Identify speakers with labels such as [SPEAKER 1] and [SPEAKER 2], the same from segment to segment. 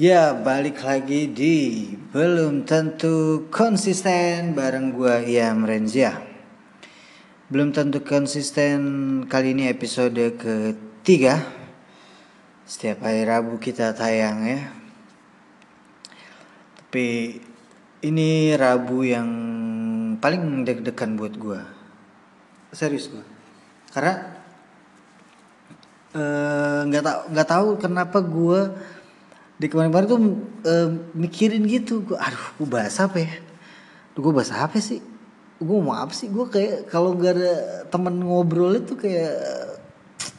[SPEAKER 1] Ya, balik lagi di belum tentu konsisten bareng gua Iam Renzia. Belum tentu konsisten kali ini episode ketiga. Setiap hari Rabu kita tayang ya. Tapi ini Rabu yang paling deg-degan buat gua. Serius gua. Karena eh, nggak tahu nggak tahu kenapa gua di kemarin-kemarin tuh eh, mikirin gitu. Gua aduh gua bahas apa ya? Gua bahas apa sih? Gue mau apa sih? Gue kayak kalau gak ada temen ngobrol itu kayak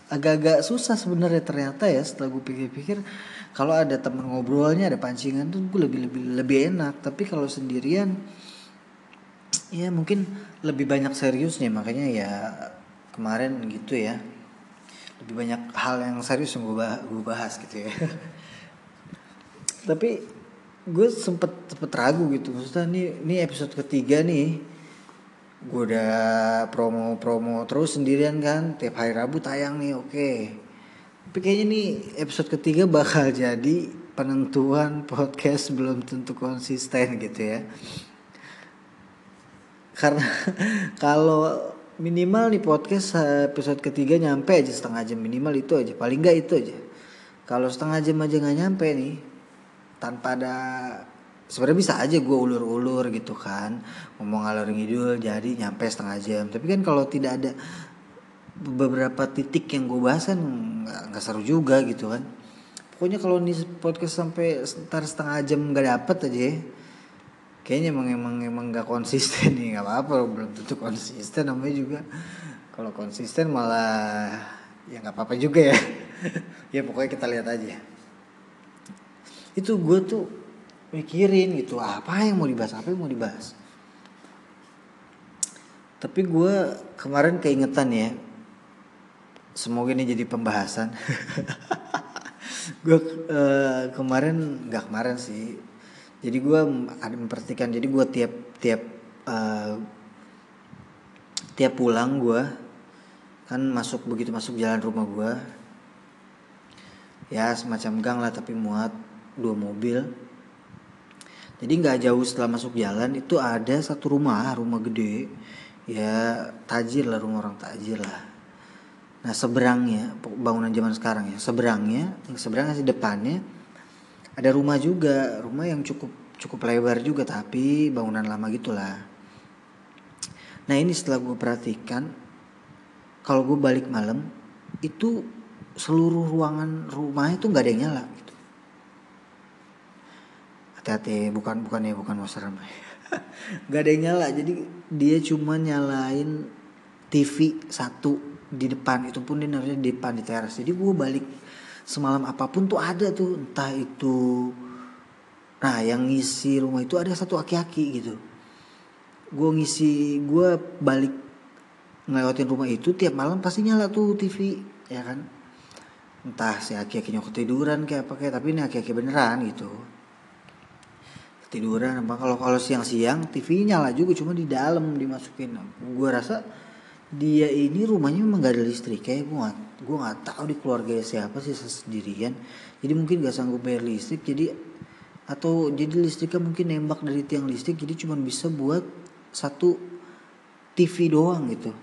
[SPEAKER 1] agak-agak susah sebenarnya ternyata ya setelah gue pikir-pikir. Kalau ada temen ngobrolnya ada pancingan tuh gue lebih lebih lebih enak. Tapi kalau sendirian ya mungkin lebih banyak seriusnya. Makanya ya kemarin gitu ya. Lebih banyak hal yang serius yang gue bahas, gue bahas gitu ya tapi gue sempet sempet ragu gitu. Maksudnya ini ini episode ketiga nih gue udah promo-promo terus sendirian kan. Tiap hari Rabu tayang nih oke. Tapi kayaknya nih episode ketiga bakal jadi penentuan podcast belum tentu konsisten gitu ya. Karena kalau minimal nih podcast episode ketiga nyampe aja setengah jam minimal itu aja. Paling nggak itu aja. Kalau setengah jam aja nggak nyampe nih tanpa ada sebenarnya bisa aja gue ulur-ulur gitu kan. Ngomong ngalor ngidul jadi nyampe setengah jam. Tapi kan kalau tidak ada beberapa titik yang gue bahas kan nggak seru juga gitu kan. Pokoknya kalau nih podcast sampai sekitar setengah jam nggak dapet aja ya. kayaknya emang emang emang nggak konsisten nih. Nggak apa-apa belum tentu konsisten namanya juga. Kalau konsisten malah ya nggak apa-apa juga ya. Ya pokoknya kita lihat aja itu gue tuh mikirin gitu apa yang mau dibahas apa yang mau dibahas. Tapi gue kemarin keingetan ya semoga ini jadi pembahasan. Gue uh, kemarin nggak kemarin sih. Jadi gue ada memperhatikan jadi gue tiap tiap uh, tiap pulang gue kan masuk begitu masuk jalan rumah gue ya semacam gang lah tapi muat dua mobil. Jadi nggak jauh setelah masuk jalan itu ada satu rumah rumah gede. Ya tajir lah rumah orang tajir lah. Nah seberangnya bangunan zaman sekarang ya seberangnya seberangnya sih depannya ada rumah juga. Rumah yang cukup cukup lebar juga tapi bangunan lama gitulah. Nah ini setelah gue perhatikan kalau gue balik malam itu seluruh ruangan rumah itu nggak ada yang nyala hati-hati bukan bukan ya bukan wasram nggak ada yang nyala jadi dia cuma nyalain TV satu di depan itu pun dia harusnya di depan di teras. Jadi gue balik semalam apa pun tuh ada tuh entah itu nah yang ngisi rumah itu ada satu aki-aki gitu. Gue ngisi gue balik ngelewatin rumah itu tiap malam pasti nyala tuh TV ya kan? Entah si aki-akinya ketiduran kayak apa kayak tapi ini aki-aki beneran gitu tiduran apa. Kalau kalau siang-siang TV nyala juga cuma di dalam dimasukin. Gue rasa dia ini rumahnya memang gak ada listrik kayak gue gak, gue nggak tahu di keluarga siapa sih sendirian jadi mungkin gak sanggup bayar listrik jadi atau jadi listriknya mungkin nembak dari tiang listrik jadi cuma bisa buat satu TV doang gitu.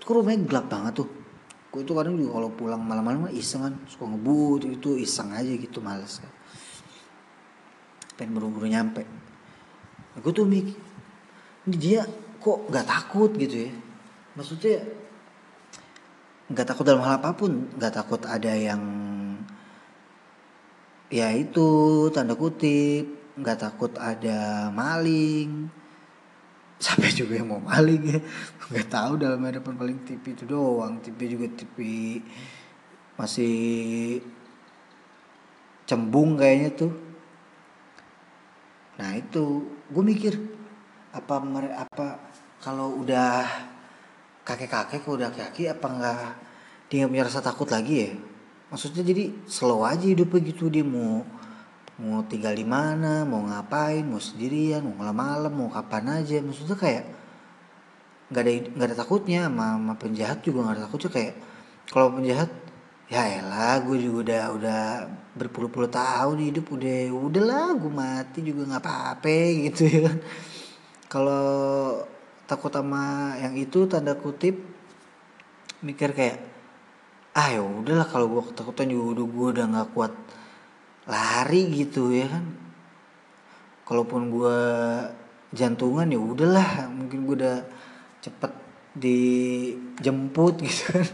[SPEAKER 1] Itu rumahnya gelap banget tuh. Gue itu kadang juga kalau pulang malam-malam iseng kan suka ngebut itu iseng aja gitu males kan pengen buru-buru nyampe. Gue tuh ini dia kok nggak takut gitu ya? Maksudnya nggak takut dalam hal apa pun. Nggak takut ada yang ya itu tanda kutip. Nggak takut ada maling. Sampai juga yang mau maling ya. Nggak tahu dalam hadapan paling TV itu doang. TV juga TV masih cembung kayaknya tuh Nah itu gue mikir apa apa kalau udah kakek-kakek kalau udah kaki apa enggak dia punya rasa takut lagi ya? Maksudnya jadi slow aja hidupnya gitu dia mau mau tinggal di mana, mau ngapain, mau sendirian, mau malam-malam, mau kapan aja. Maksudnya kayak nggak ada nggak ada takutnya sama, sama penjahat juga nggak ada takutnya kayak kalau penjahat ya elah gue juga udah udah berpuluh-puluh tahun hidup udah udahlah gue mati juga nggak apa-apa gitu ya kan. Kalau takut sama yang itu tanda kutip mikir kayak ah ya udahlah kalau gue ketakutan juga udah gue udah nggak kuat lari gitu ya kan. Kalaupun gue jantungan ya udahlah mungkin gue udah cepet dijemput gitu kan.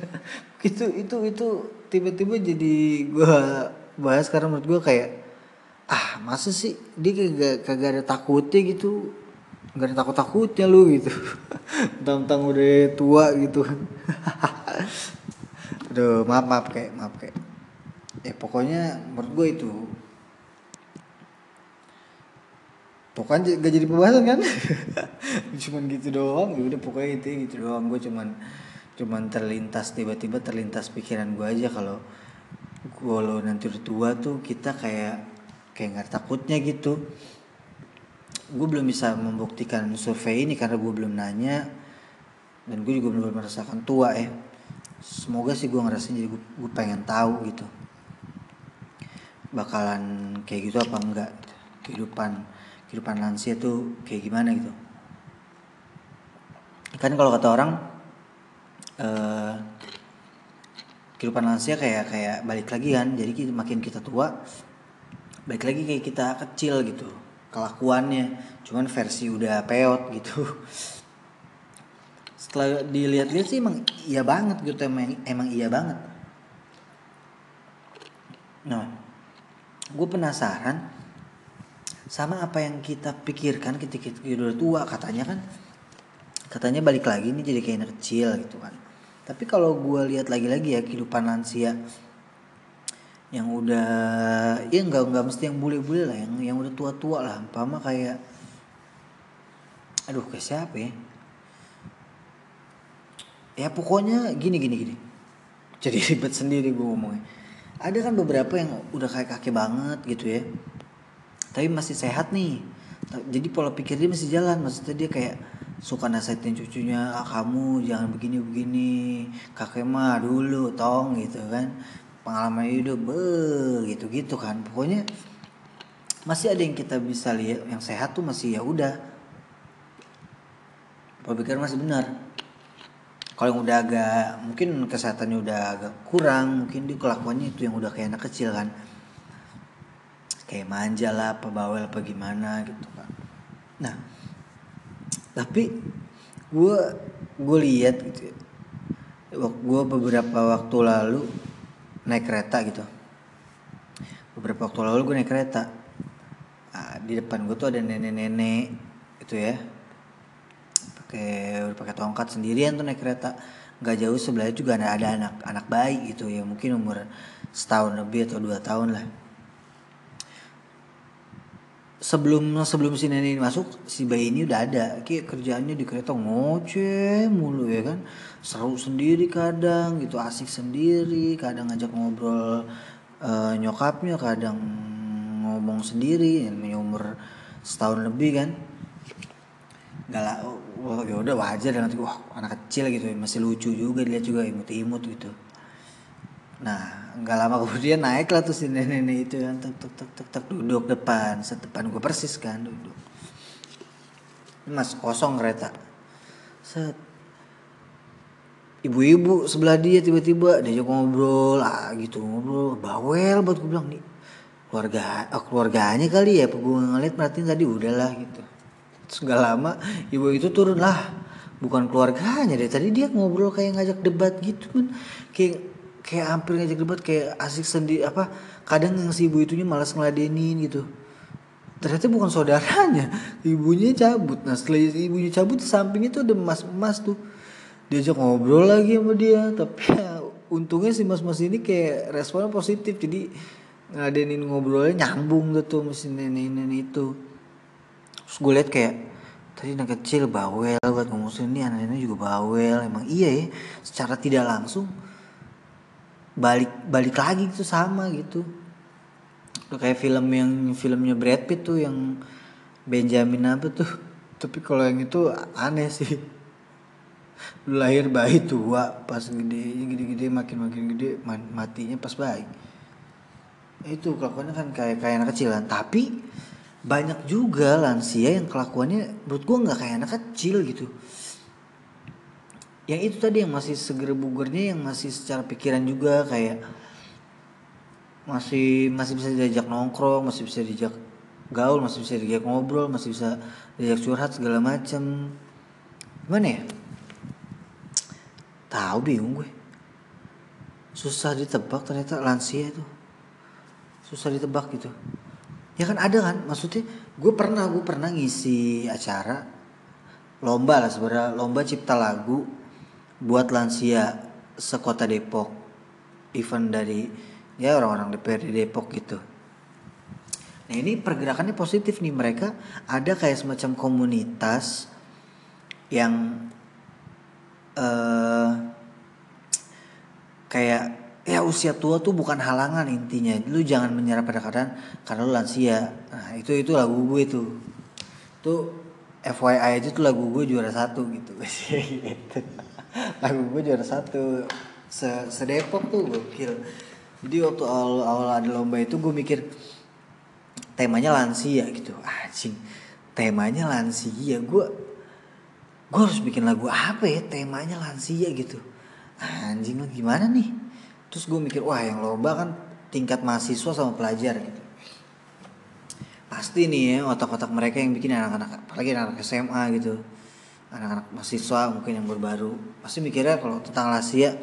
[SPEAKER 1] Itu itu itu tiba-tiba jadi gue bahas karena menurut gue kayak ah masa sih dia kagak kagak ada takutnya gitu? Nggak ada takut takutnya lu gitu. Tentang udah tua gitu. Aduh maaf maaf kayak maaf kayak. Ya pokoknya menurut gue itu pokoknya gak jadi pembahasan kan? Cuman gitu doang ya udah pokoknya itu gitu doang. Gue cuman cuman terlintas tiba-tiba terlintas pikiran gue aja kalau gue lo nanti udah tua tuh kita kayak kayak nggak takutnya gitu. Gue belum bisa membuktikan survei ini karena gue belum nanya dan gue juga belum merasakan tua ya. Semoga sih gue ngerasain jadi gue, pengen tahu gitu. Bakalan kayak gitu apa enggak? Kehidupan kehidupan lansia tuh kayak gimana gitu? Kan kalau kata orang eh, kehidupan lansia kayak kayak balik lagi kan. Jadi makin kita tua balik lagi kayak kita kecil gitu kelakuannya. Cuman versi udah peot gitu. Setelah dilihat-lihat sih emang iya banget gitu emang emang iya banget. Nah gue penasaran sama apa yang kita pikirkan ketika kita udah tua. Katanya kan katanya balik lagi nih jadi kayak anak kecil gitu kan tapi kalau gue lihat lagi-lagi ya kehidupan lansia yang udah ya nggak nggak mesti yang bule-bule lah yang yang udah tua-tua lah. Umpama kayak aduh kayak siapa ya? Ya pokoknya gini gini gini. Jadi ribet sendiri gue ngomongnya. Ada kan beberapa yang udah kayak kakek banget gitu ya. Tapi masih sehat nih. Jadi pola pikir dia masih jalan. Maksudnya dia kayak suka nasihatin cucunya ah, kamu jangan begini begini kakek mah dulu tong gitu kan. Pengalaman hidup be gitu gitu kan. Pokoknya masih ada yang kita bisa lihat yang sehat tuh masih ya udah. Pikir masih benar. Kalau yang udah agak mungkin kesehatannya udah agak kurang mungkin di kelakuannya itu yang udah kayak anak kecil kan. Kayak manja lah apa bawel apa gimana gitu kan. Nah tapi gue gue lihat gitu ya. gue beberapa waktu lalu naik kereta gitu. Beberapa waktu lalu gue naik kereta. Nah, di depan gue tuh ada nenek-nenek itu ya. Pakai pakai tongkat sendirian tuh naik kereta. Nggak jauh sebelahnya juga ada ada anak anak bayi gitu ya. Mungkin umur setahun lebih atau dua tahun lah sebelum sebelum si nenek ini masuk si bayi ini udah ada. Kayak kerjaannya di kereta ngoceh mulu ya kan? Seru sendiri kadang gitu. Asik sendiri kadang ngajak ngobrol uh, nyokapnya kadang ngomong sendiri yang umur setahun lebih kan? Gak lah oh, ya udah wajar dengan wah anak kecil gitu masih lucu juga dilihat juga imut-imut gitu. Nah nggak lama kemudian naik lah tuh si nenek-nenek itu kan tek tek tek tek tek duduk depan setepan gue persis kan duduk. Mas kosong kereta. Set. Ibu-ibu sebelah dia tiba-tiba diajak ngobrol ah gitu ngobrol. Bawel buat gue bilang nih keluarga oh, keluarganya kali ya gue ngeliat berarti tadi udahlah gitu. Gak lama ibu itu turun lah bukan keluarganya deh tadi dia ngobrol kayak ngajak debat gitu kan kayak kayak hampir ngajak debat kayak asik sendiri apa kadang yang si ibu itunya malas ngeladenin gitu. Ternyata bukan saudaranya ibunya cabut. Nah setelah ibunya cabut di samping itu ada mas mas tuh. Diajak ngobrol lagi sama dia tapi ya, untungnya si mas mas ini kayak responnya positif jadi ngeladenin ngobrolnya nyambung gitu mesin nenek nenek itu. Terus gue liat kayak tadi anak kecil bawel buat ngomong ini anak nenek juga bawel. Emang iya ya secara tidak langsung balik balik lagi gitu sama gitu. Kayak film yang filmnya Brad Pitt tuh yang Benjamin apa tuh? Tapi kalau yang itu aneh sih. Lahir bayi tua pas gede gede-gede makin makin gede matinya pas bayi. Itu kelakuannya kan kayak kayak anak kecil kan. Tapi banyak juga lansia yang kelakuannya menurut gue nggak kayak anak kecil gitu yang itu tadi yang masih seger bugernya yang masih secara pikiran juga kayak masih masih bisa diajak nongkrong masih bisa diajak gaul masih bisa diajak ngobrol masih bisa diajak curhat segala macem. Gimana ya? Tahu bingung gue. Susah ditebak ternyata lansia itu. Susah ditebak gitu. Ya kan ada kan maksudnya gue pernah gue pernah ngisi acara lomba lah sebenarnya lomba cipta lagu buat lansia sekota Depok event dari ya orang-orang DPRD Depok gitu. Nah ini pergerakannya positif nih. Mereka ada kayak semacam komunitas yang uh, kayak ya usia tua tuh bukan halangan intinya. Lu jangan menyerah pada keadaan karena lu lansia. Nah itu itu lagu gue tuh. Tuh FYI aja tuh lagu gue juara satu gitu. Gitu lagu gue juara satu. Se sedepok tuh gokil. Jadi waktu awal awal ada lomba itu gue mikir temanya lansia gitu. Anjing temanya lansia. Gue gue harus bikin lagu apa ya temanya lansia gitu. Anjing gimana nih? Terus gue mikir wah yang lomba kan tingkat mahasiswa sama pelajar gitu. Pasti nih ya otak-otak mereka yang bikin anak-anak apalagi anak-anak SMA gitu anak-anak mahasiswa mungkin yang baru pasti mikirnya kalau tentang lansia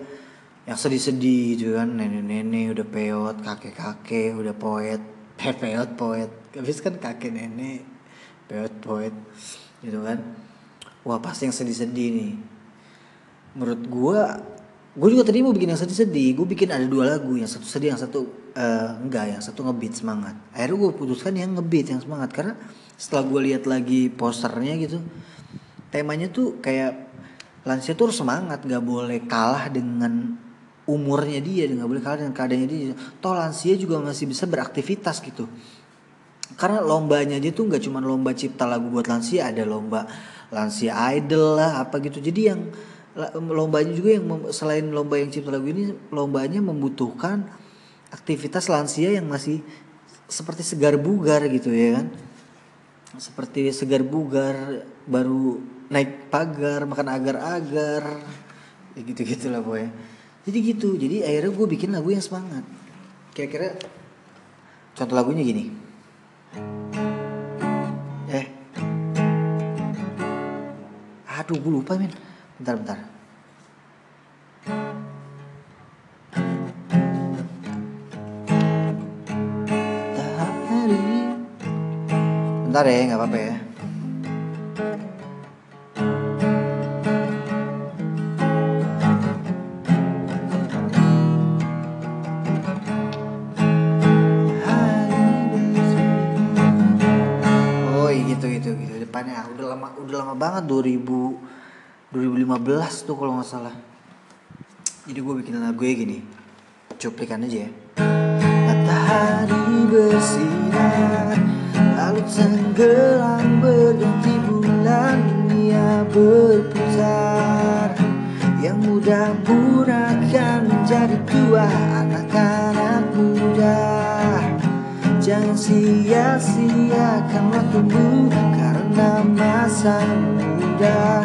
[SPEAKER 1] yang sedih-sedih gitu kan nenek-nenek udah peot kakek-kakek udah poet peot poet habis kan kakek nenek peot poet gitu kan. Wah pasti yang sedih-sedih nih. Menurut gue gue juga tadi mau bikin yang sedih-sedih gue bikin ada dua lagu yang satu sedih yang satu uh, enggak yang satu ngebeat semangat. Akhirnya gue putuskan yang ngebeat yang semangat karena setelah gue lihat lagi posternya gitu temanya tuh kayak lansia tuh harus semangat nggak boleh kalah dengan umurnya dia nggak boleh kalah dengan keadaannya dia. Toh lansia juga masih bisa beraktivitas gitu. Karena lombanya aja tuh nggak cuma lomba cipta lagu buat lansia ada lomba lansia idol lah apa gitu. Jadi yang lombanya juga yang selain lomba yang cipta lagu ini lombanya membutuhkan aktivitas lansia yang masih seperti segar bugar gitu ya kan. Seperti segar bugar baru naik pagar makan agar-agar. Ya gitu gitulah boy jadi gitu jadi akhirnya gue bikin lagu yang semangat. Kira-kira contoh lagunya gini. Eh. Aduh gue lupa men bentar bentar. Bentar ya nggak apa-apa ya depannya udah lama udah lama banget 2000 2015 tuh kalau nggak salah. Jadi gue bikin lagu ya gini. Cuplikan aja ya. Matahari bersinar Lalu tenggelam berganti bulan Ia berputar Yang muda pura akan menjadi tua Anak-anak muda Jangan sia-siakan waktumu Karena masa muda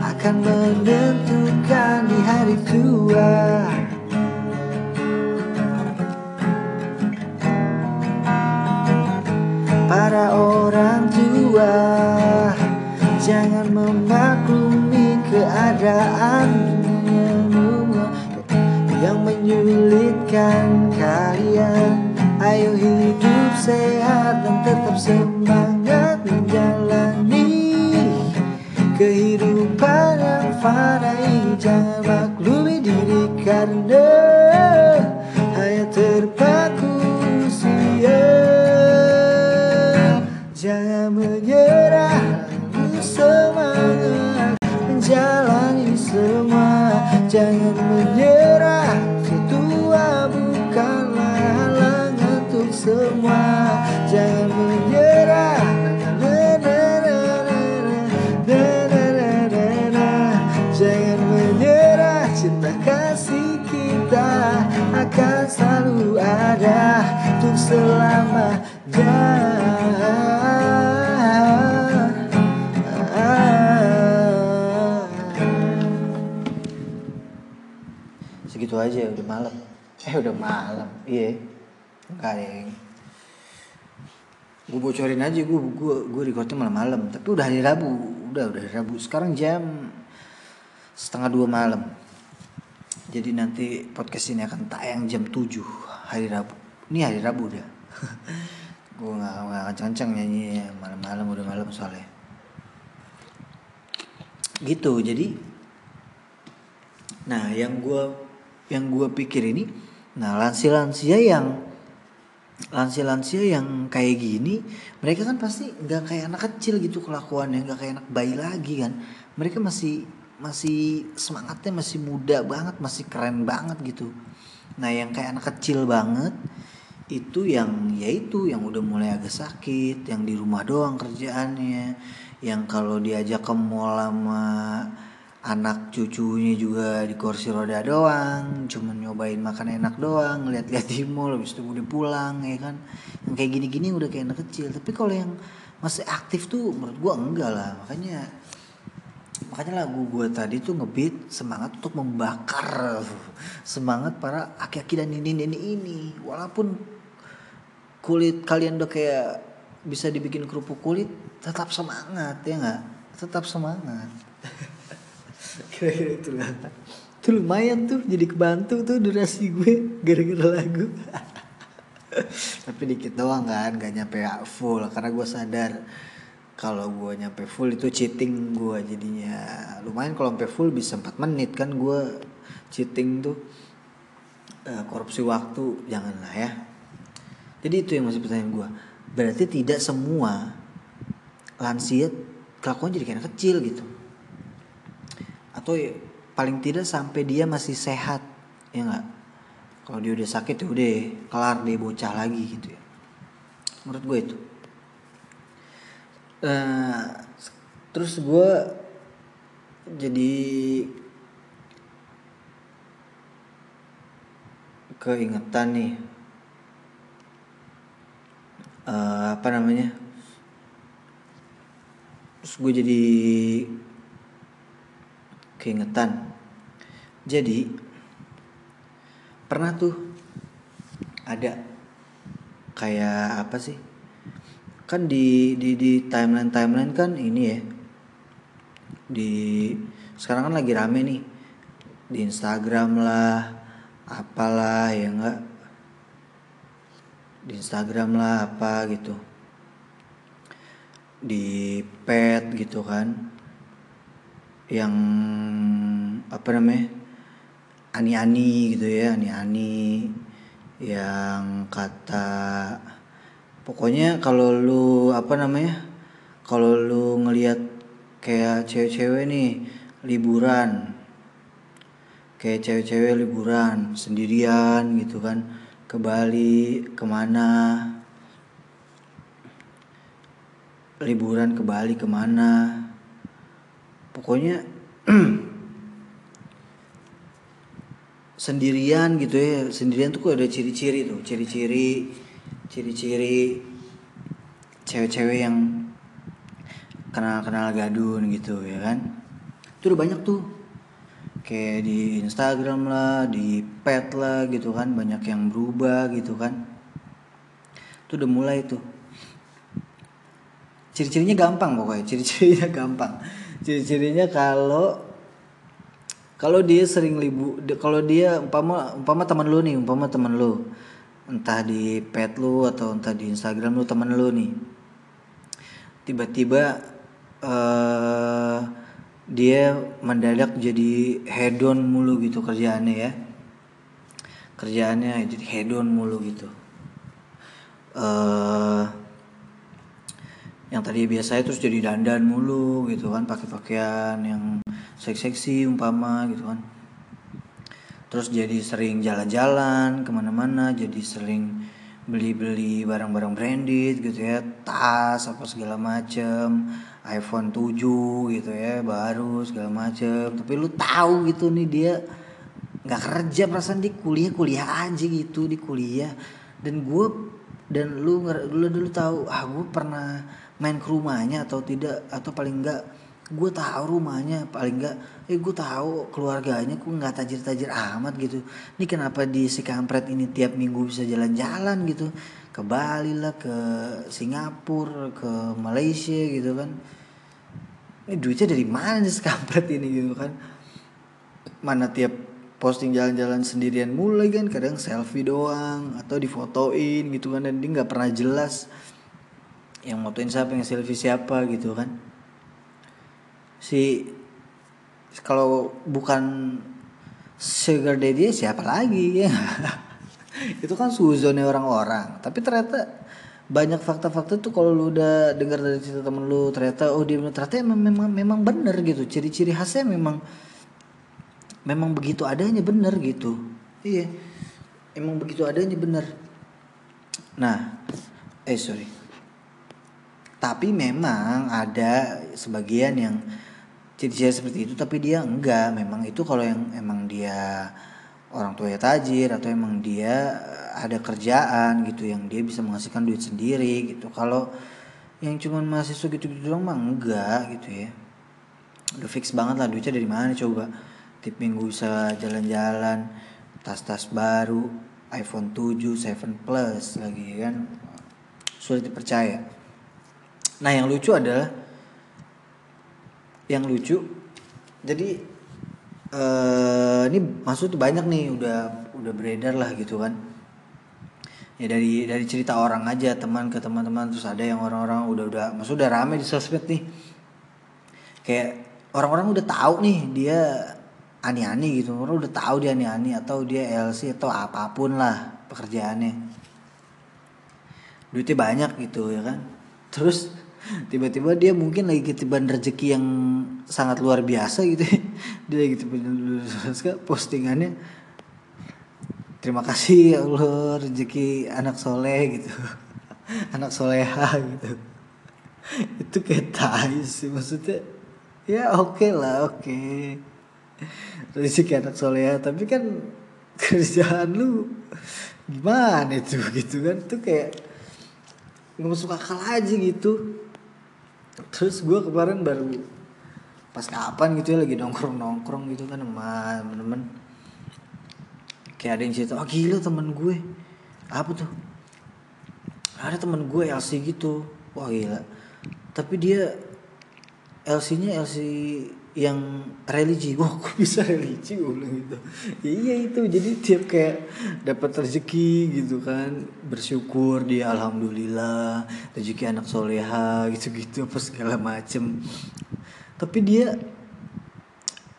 [SPEAKER 1] Akan menentukan di hari tua. Para orang tua Jangan memaklumi keadaan Yang menyulitkan kalian Ayo hidup sehat dan tetap semangat menjalani Kehidupan yang fana Jangan maklumi diri karena Hanya terpaku usia Jangan menyerah Semangat Menjalani semua. Jangan menyerah semua. Jangan menyerah. Jangan menyerah. Cinta kasih kita akan selalu ada untuk selamanya. Segitu aja udah malam. Eh udah malam. Iya. yeah enggak gue bocorin aja gue gue gue recordnya malam-malam. Tapi udah hari Rabu. Udah udah hari Rabu. Sekarang jam setengah dua malam. Jadi nanti podcast ini akan tayang jam 7 hari Rabu. Ini hari Rabu udah. Gue nggak nggak kenceng nyanyi malam-malam udah malam soalnya. Gitu. Jadi nah yang gue yang gue pikir ini nah lansia-lansia yang lansia-lansia yang kayak gini mereka kan pasti nggak kayak anak kecil gitu kelakuannya nggak kayak anak bayi lagi kan. Mereka masih masih semangatnya masih muda banget masih keren banget gitu. Nah yang kayak anak kecil banget itu yang yaitu yang udah mulai agak sakit yang di rumah doang kerjaannya yang kalau diajak ke mall sama anak cucunya juga di kursi roda doang cuman nyobain makan enak doang ngeliat-liat di mall habis itu udah pulang ya kan. Yang kayak gini-gini udah kayak anak kecil tapi kalau yang masih aktif tuh menurut gua enggak lah. Makanya makanya lagu gua tadi tuh ngebeat semangat untuk membakar semangat para aki-aki dan ini ini. Walaupun kulit kalian udah kayak bisa dibikin kerupuk kulit tetap semangat ya nggak? Tetap semangat kira-kira itu lah. Itu lumayan tuh jadi kebantu tuh durasi gue gara-gara lagu. Tapi dikit doang kan gak nyampe full. Karena gue sadar kalau gue nyampe full itu cheating gue jadinya. Lumayan kalau sampai full bisa 4 menit kan gue cheating tuh. Uh, korupsi waktu janganlah ya. Jadi itu yang masih pertanyaan gue berarti tidak semua lansia kelakuan jadi kayak kecil gitu atau ya, paling tidak sampai dia masih sehat ya nggak? Kalau dia udah sakit ya udah kelar dia bocah lagi gitu ya. Menurut gue itu. Uh, terus gue jadi keingetan nih uh, apa namanya? Terus gue jadi keingetan. Jadi pernah tuh ada kayak apa sih? Kan di di di timeline timeline kan ini ya. Di sekarang kan lagi rame nih. Di Instagram lah apalah ya enggak? Di Instagram lah apa gitu. Di pet gitu kan yang apa namanya ani-ani gitu ya ani-ani yang kata pokoknya kalau lu apa namanya kalau lu ngelihat kayak cewek-cewek nih liburan. Kayak cewek-cewek liburan sendirian gitu kan ke Bali ke mana. Liburan ke Bali ke mana pokoknya sendirian gitu ya. Sendirian tuh kok ada ciri-ciri tuh. Ciri-ciri ciri-ciri cewek-cewek yang kenal-kenal gadun gitu ya kan? Itu udah banyak tuh. Kayak di Instagram lah di pet lah gitu kan. Banyak yang berubah gitu kan. Itu udah mulai tuh. Ciri-cirinya gampang pokoknya. Ciri-cirinya gampang ciri-cirinya kalau kalau dia sering libu kalau dia umpama umpama teman lu nih umpama teman lu. Entah di pet lu atau entah di Instagram lu teman lu nih. Tiba-tiba uh, dia mendadak jadi hedon mulu gitu kerjaannya ya. Kerjaannya jadi hedon mulu gitu. Uh, yang tadi biasa terus jadi dandan mulu gitu kan pakai pakaian yang seksi-seksi umpama gitu kan. Terus jadi sering jalan-jalan ke mana-mana jadi sering beli-beli barang-barang branded gitu ya tas apa segala macem iPhone 7 gitu ya baru segala macem. Tapi lu tahu gitu nih dia nggak kerja perasaan di kuliah kuliah aja gitu di kuliah. Dan gue dan lu lu dulu tahu ah gue pernah main ke rumahnya atau tidak atau paling enggak gue tahu rumahnya paling enggak eh gue tahu keluarganya gue nggak tajir-tajir amat gitu. Ini kenapa di si kampret ini tiap minggu bisa jalan-jalan gitu? Ke Bali lah ke Singapura ke Malaysia gitu kan. Ini duitnya dari mana sih kampret ini gitu kan? Mana tiap posting jalan-jalan sendirian mulai kan kadang selfie doang atau difotoin gitu kan dan dia nggak pernah jelas yang motoin siapa yang selfie siapa gitu kan. Si kalau bukan sugar daddy siapa lagi ya. Itu kan suzonnya orang-orang. Tapi ternyata banyak fakta-fakta tuh kalau lu udah dengar dari cerita temen lu ternyata oh dia ternyata memang memang, memang bener gitu. Ciri-ciri khasnya memang memang begitu adanya bener gitu. Iya emang begitu adanya bener. Nah eh sorry tapi memang ada sebagian yang ciri-ciri seperti itu tapi dia enggak. Memang itu kalau yang emang dia orang tua ya tajir atau emang dia ada kerjaan gitu yang dia bisa menghasilkan duit sendiri gitu. Kalau yang cuman mahasiswa gitu-gitu doang mah enggak gitu ya. Udah fix banget lah duitnya dari mana coba. Tiap minggu bisa jalan-jalan tas-tas baru iPhone 7 7 Plus lagi kan. Sulit dipercaya nah yang lucu adalah yang lucu jadi uh, ini maksud banyak nih udah udah beredar lah gitu kan. Ya dari dari cerita orang aja teman ke teman-teman terus ada yang orang-orang udah udah maksud udah rame di sosmed nih. Kayak orang-orang udah tahu nih dia aneh-aneh gitu orang udah tahu dia aneh-aneh atau dia LC atau apa pun lah pekerjaannya. Duitnya banyak gitu ya kan. Terus tiba-tiba dia mungkin lagi ketiban rezeki yang sangat luar biasa gitu. Dia lagi ketiban postingannya terima kasih ya Allah rezeki anak soleh gitu. Anak soleha gitu. Itu kayak tai sih maksudnya ya oke okay lah oke. Okay rezeki anak soleh tapi kan kerjaan lu gimana itu gitu kan. Tuh kayak nggak masuk akal aja gitu terus gue kemarin baru pas kapan gitu ya lagi nongkrong nongkrong gitu kan sama temen-temen. Kayak ada yang cerita oh gila temen gue. Apa tuh? Ada temen gue LC gitu. Wah gila. Tapi dia LC-nya LC yang religi. Wah kok bisa religi? Gue bilang gitu. Iya itu jadi tiap kayak dapat rezeki gitu kan. Bersyukur dia alhamdulillah rezeki anak soleha gitu gitu apa segala macem. Tapi dia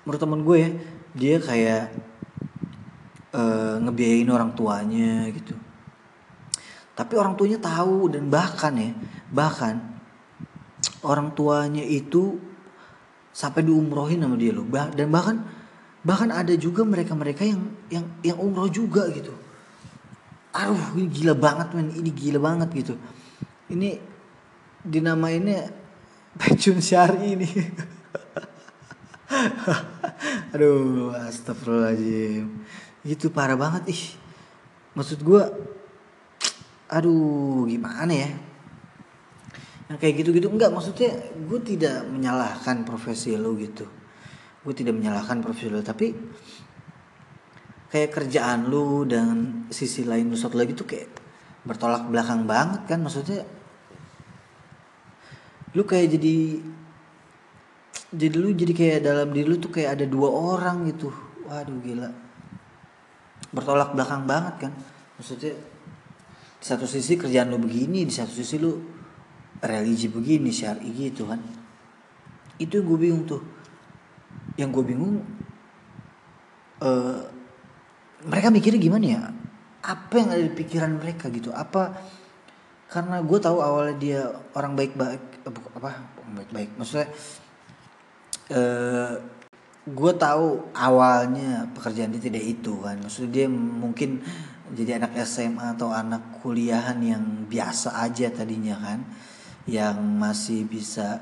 [SPEAKER 1] menurut teman gue ya dia kayak uh, ngebiayain orang tuanya gitu. Tapi orang tuanya tahu dan bahkan ya bahkan orang tuanya itu sampai diumrohin sama dia loh. Dan bahkan bahkan ada juga mereka-mereka yang yang yang umroh juga gitu. Aduh ini gila banget men. Ini gila banget gitu. Ini dinamainnya pecun syari ini. Aduh astagfirullahaladzim. Itu parah banget ih. Maksud gue aduh gimana ya yang kayak gitu-gitu enggak maksudnya gue tidak menyalahkan profesi lo gitu. Gue tidak menyalahkan profesi lo tapi kayak kerjaan lu dan sisi lain lu satu lagi tuh kayak bertolak belakang banget kan maksudnya lu kayak jadi jadi lu jadi kayak dalam diri lu tuh kayak ada dua orang gitu. Waduh gila. Bertolak belakang banget kan. Maksudnya di satu sisi kerjaan lu begini di satu sisi lu religi begini syari gitu kan. Itu gue bingung tuh. Yang gue bingung uh, mereka mikirnya gimana ya? Apa yang ada di pikiran mereka gitu? Apa karena gue tahu awalnya dia orang baik-baik eh, apa baik-baik. Maksudnya uh, gue tahu awalnya pekerjaan dia tidak itu kan. Maksudnya dia mungkin jadi anak SMA atau anak kuliahan yang biasa aja tadinya kan yang masih bisa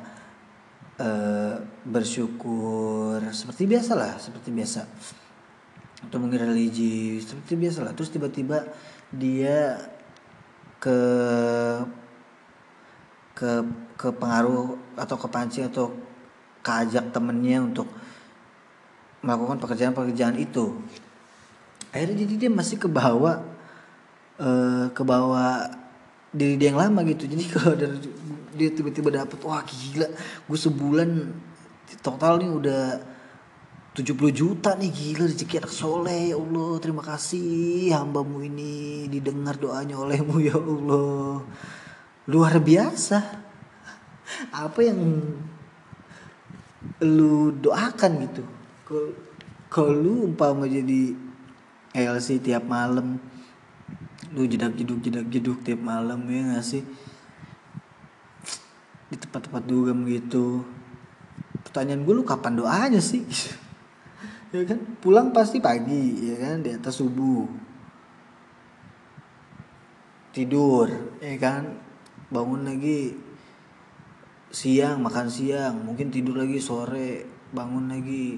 [SPEAKER 1] uh, bersyukur. Seperti biasa lah seperti biasa. Atau mungkin religi seperti biasa lah terus tiba-tiba dia ke ke ke pengaruh atau kepancing atau kajak temennya untuk melakukan pekerjaan-pekerjaan itu. Akhirnya jadi dia masih ke bawah uh, ke bawah diri dia yang lama gitu. Jadi kalau dari dia tiba-tiba dapet wah gila gue sebulan total nih udah 70 juta nih gila rezeki anak soleh ya Allah terima kasih hambamu ini didengar doanya olehmu ya Allah. Luar biasa. Apa yang lu doakan gitu? Kalau lu umpama jadi LC tiap malam lu jedak jeduk jedak jeduk tiap malam ya gak sih di tempat-tempat dugem gitu. Pertanyaan gue lu kapan doanya sih? Ya kan? Pulang pasti pagi ya kan? Di atas subuh. Tidur ya kan? Bangun lagi siang makan siang. Mungkin tidur lagi sore bangun lagi.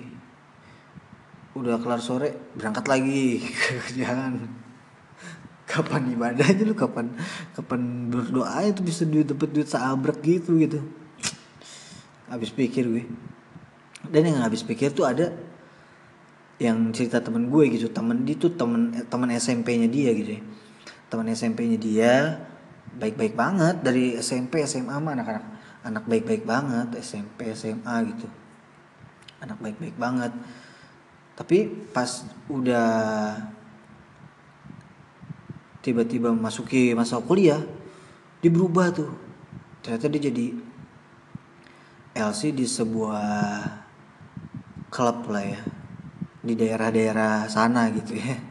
[SPEAKER 1] Udah kelar sore berangkat lagi. Ke kerjaan kapan ibadahnya lu kapan kapan berdoa itu bisa duit dapat duit seabrek gitu gitu. Habis pikir gue. Dan yang habis pikir tuh ada yang cerita temen gue gitu. Temen dia tuh temen temen SMP-nya dia gitu ya. temen SMP-nya dia baik-baik banget. Dari SMP SMA mah anak-anak anak baik-baik banget. SMP SMA gitu. Anak baik-baik banget. Tapi pas udah tiba-tiba masuki masa kuliah dia berubah tuh. Ternyata dia jadi LC di sebuah klub lah ya di daerah-daerah sana gitu ya.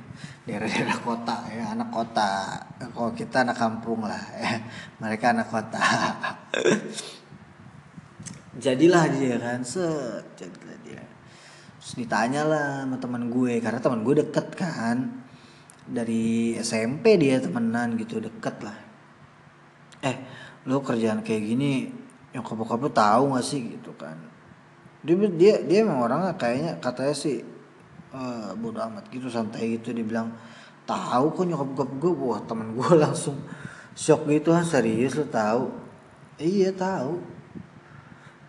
[SPEAKER 1] Daerah-daerah kota ya anak kota. Kalau kita anak kampung lah ya mereka anak kota. Jadilah dia kan set jadilah dia. Terus ditanya lah sama teman gue karena teman gue deket kan dari SMP dia temenan gitu deket lah. Eh lo kerjaan kayak gini nyokap bokap lo tahu gak sih gitu kan? Dia dia dia emang orangnya kayaknya katanya sih uh, bodo amat gitu santai gitu dia bilang tahu kok nyokap bokap gue wah temen gue langsung shock gitu ah serius lo tahu? Iya tahu.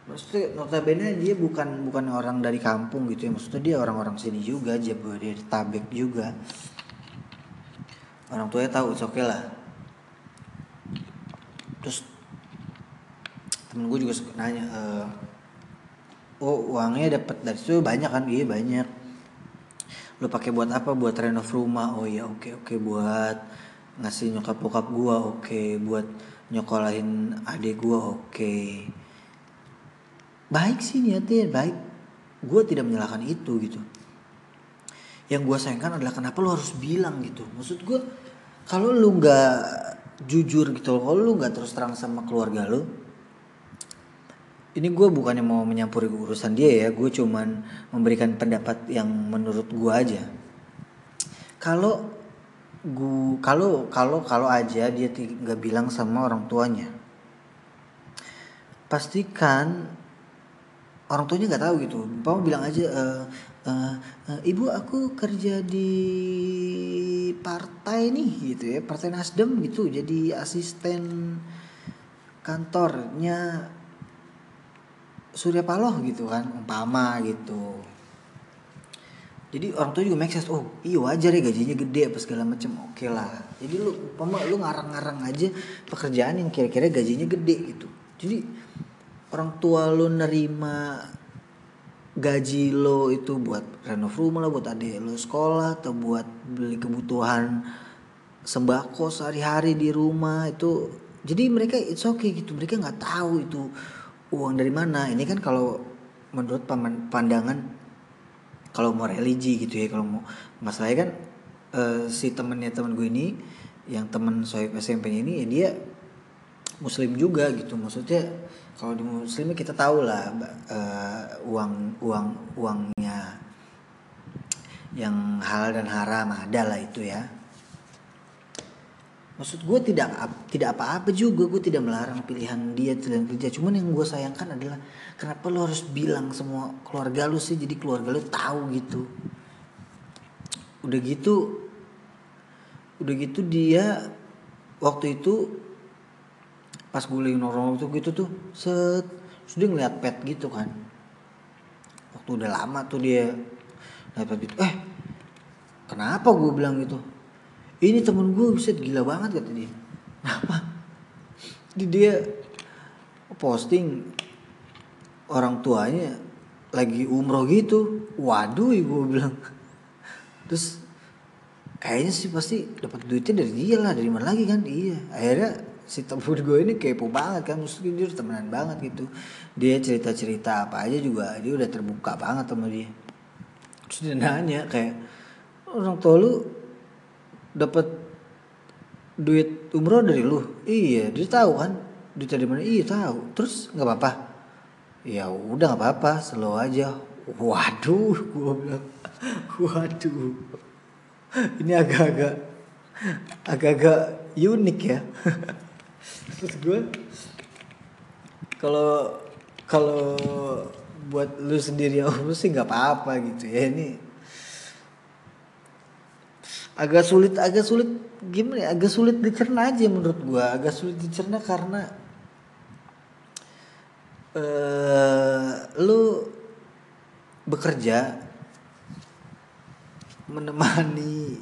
[SPEAKER 1] Maksudnya notabene dia bukan bukan orang dari kampung gitu ya maksudnya dia orang-orang sini juga dia tabek juga orang tuanya tahu oke okay lah. Terus temen gue juga nanya e, oh uangnya dapat dari situ banyak kan? Iya banyak. Lo pakai buat apa? Buat renov rumah. Oh iya oke okay, oke. Okay, buat ngasih nyokap bokap gue oke. Okay. buat nyokolahin adik gue oke. Okay. baik sih niatnya baik. Gue tidak menyalahkan itu gitu yang gue sayangkan adalah kenapa lo harus bilang gitu. Maksud gue kalau lu nggak jujur gitu kalau lu nggak terus terang sama keluarga lu ini gue bukannya mau menyampuri urusan dia ya gue cuman memberikan pendapat yang menurut gue aja. Kalau gue kalau kalau kalau aja dia nggak bilang sama orang tuanya pastikan orang tuanya nggak tahu gitu. Bapak bilang aja e, uh, ibu aku kerja di partai nih gitu ya partai Nasdem gitu jadi asisten kantornya Surya Paloh gitu kan umpama gitu. Jadi orang tua juga make sense oh iya wajar ya gajinya gede apa segala macam oke okay lah. Jadi lu umpama lu ngarang-ngarang aja pekerjaan yang kira-kira gajinya gede gitu. Jadi orang tua lu nerima gaji lo itu buat renov rumah lah buat adik lo sekolah atau buat beli kebutuhan sembako sehari-hari di rumah itu jadi mereka it's okay gitu. Mereka nggak tahu itu uang dari mana. Ini kan kalau menurut pandangan kalau mau religi gitu ya kalau mau masalahnya kan uh, si temennya temen gue ini yang temen sohib SMP ini ya dia muslim juga gitu. Maksudnya kalau di muslim kita tahu lah uh, uang uang uangnya yang halal dan haram ada lah itu ya. Maksud gue tidak tidak apa-apa juga gue tidak melarang pilihan dia dan kerja. Cuman yang gue sayangkan adalah kenapa lo harus bilang semua keluarga lo sih jadi keluarga lo tahu gitu? Udah gitu udah gitu dia waktu itu pas gue lagi nongkrong tuh gitu tuh set. Dia ngeliat pet gitu kan. Waktu udah lama tuh dia dapat itu eh kenapa gue bilang gitu? Ini temen gue bisa gila banget kata dia. Apa di dia posting orang tuanya lagi umroh gitu. Waduh gue bilang. Terus kayaknya sih pasti dapat duitnya dari dia lah dari mana lagi kan? Iya akhirnya si temen gue ini kepo banget kan mesti dia temenan banget gitu. Dia cerita cerita apa aja juga dia udah terbuka banget sama dia. Terus dia nanya kayak orang tua lu dapat duit umroh dari lu? Iya dia tahu kan. Duit dari mana? Iya tahu. Terus nggak apa-apa? Ya udah nggak apa-apa slow aja. Waduh gue bilang. Waduh. Ini agak-agak agak-agak unik ya terus gue kalau kalau buat lu sendiri lu sih nggak apa-apa gitu ya. Ini agak sulit agak sulit gimana ya? Agak sulit dicerna aja menurut gue agak sulit dicerna karena uh, lu bekerja menemani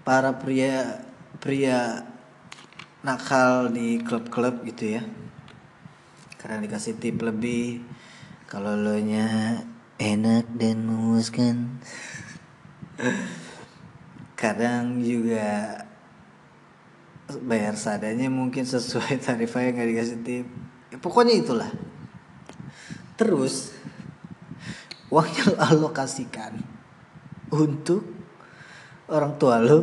[SPEAKER 1] para pria pria nakal di klub-klub gitu ya. Karena dikasih tip lebih kalau lo nya enak dan memuaskan. Kadang juga bayar sadanya mungkin sesuai tarifnya nggak dikasih tip. Ya, pokoknya itulah. Terus uangnya lo alokasikan untuk orang tua lo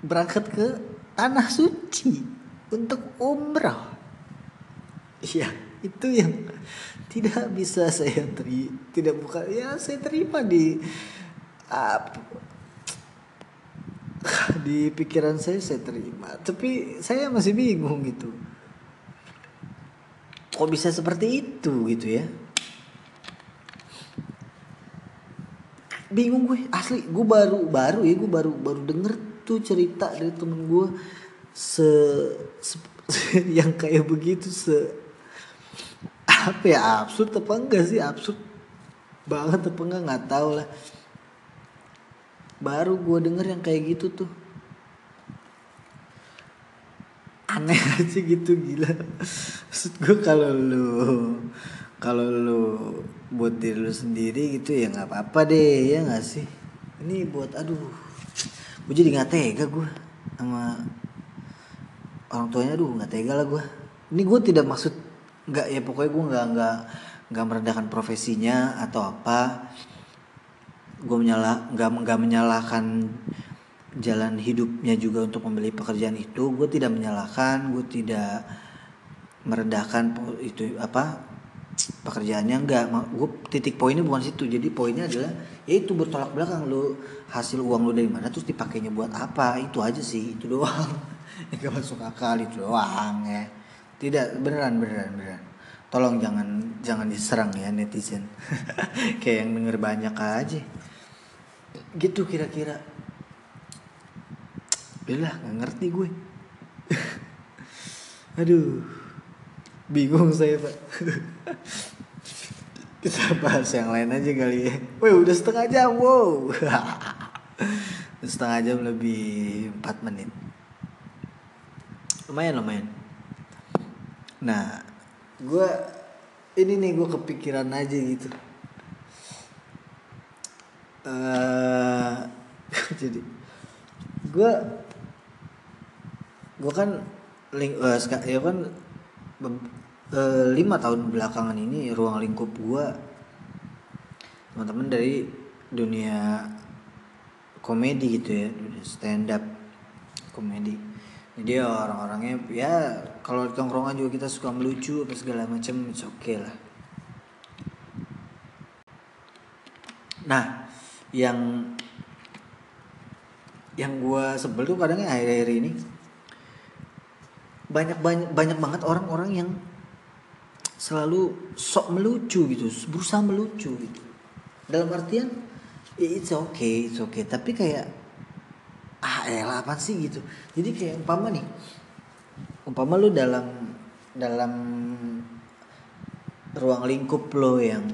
[SPEAKER 1] berangkat ke tanah suci untuk umrah. Iya, itu yang tidak bisa saya teri tidak bukan ya saya terima di uh, di pikiran saya saya terima. Tapi saya masih bingung gitu. Kok bisa seperti itu gitu ya? Bingung gue asli gue baru baru ya gue baru baru denger tuh cerita dari temen gue se, se, se yang kayak begitu se apa ya absurd apa enggak sih? Absurd banget apa enggak? Nggak tahu lah. Baru gue denger yang kayak gitu tuh. Aneh aja gitu gila. Maksud gue kalau lu kalau lu buat diri lu sendiri gitu ya nggak apa-apa deh ya nggak sih? Ini buat aduh gue jadi nggak tega gue sama orang tuanya. Aduh nggak tega lah gue ini gue tidak maksud nggak ya pokoknya gue nggak nggak nggak merendahkan profesinya atau apa. Gue menyalah nggak nggak menyalahkan jalan hidupnya juga untuk membeli pekerjaan itu. Gue tidak menyalahkan gue tidak merendahkan itu apa pekerjaannya enggak gue titik poinnya bukan situ. Jadi poinnya adalah ya itu bertolak belakang. Lo hasil uang lo dari mana terus dipakainya buat apa? Itu aja sih itu doang. Nggak masuk akal itu doang ya. Tidak beneran beneran beneran. Tolong jangan jangan diserang ya netizen. Kayak yang denger banyak aja. Gitu kira-kira. Udah nggak ngerti gue. Aduh Bingung saya pak. Kita bahas yang lain aja kali ya. Wih udah setengah jam wow. Setengah jam lebih 4 menit. Lumayan lumayan. Nah Gue Ini nih gue kepikiran aja gitu. Uh, Jadi? Gue gue kan ling uh, ya kan uh, lima tahun belakangan ini ruang lingkup gue teman-teman dari dunia komedi gitu ya stand up komedi. Jadi orang-orangnya ya kalau di tongkrongan juga kita suka melucu apa segala macam oke okay lah. Nah yang yang gue sebel tuh kadangnya akhir-akhir ini banyak banyak banyak banget orang-orang yang selalu sok melucu gitu berusaha melucu gitu. Dalam artian ya it's okay it's okay. Tapi kayak ah elah apa sih gitu. Jadi kayak umpama nih umpama lu dalam dalam ruang lingkup lo yang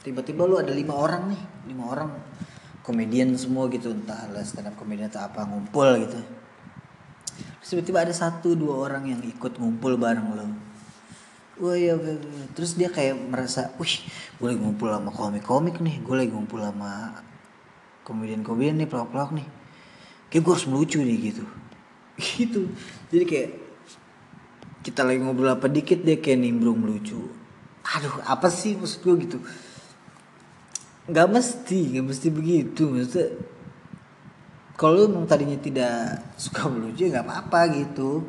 [SPEAKER 1] tiba-tiba lo ada lima orang nih lima orang komedian semua gitu entah lah stand up komedian atau apa ngumpul gitu. Tiba-tiba ada satu dua orang yang ikut ngumpul bareng lo Wah ya, terus dia kayak merasa, wih, gue lagi ngumpul sama komik-komik nih, gue lagi ngumpul sama komedian-komedian nih, pelak-pelak nih. Kayak gue harus melucu nih gitu. Gitu. Jadi kayak kita lagi ngobrol apa dikit dia kayak nimbrung melucu. Aduh, apa sih maksud gue gitu? Gak mesti, gak mesti begitu. Maksudnya kalau emang tadinya tidak suka melucu ya gak apa-apa gitu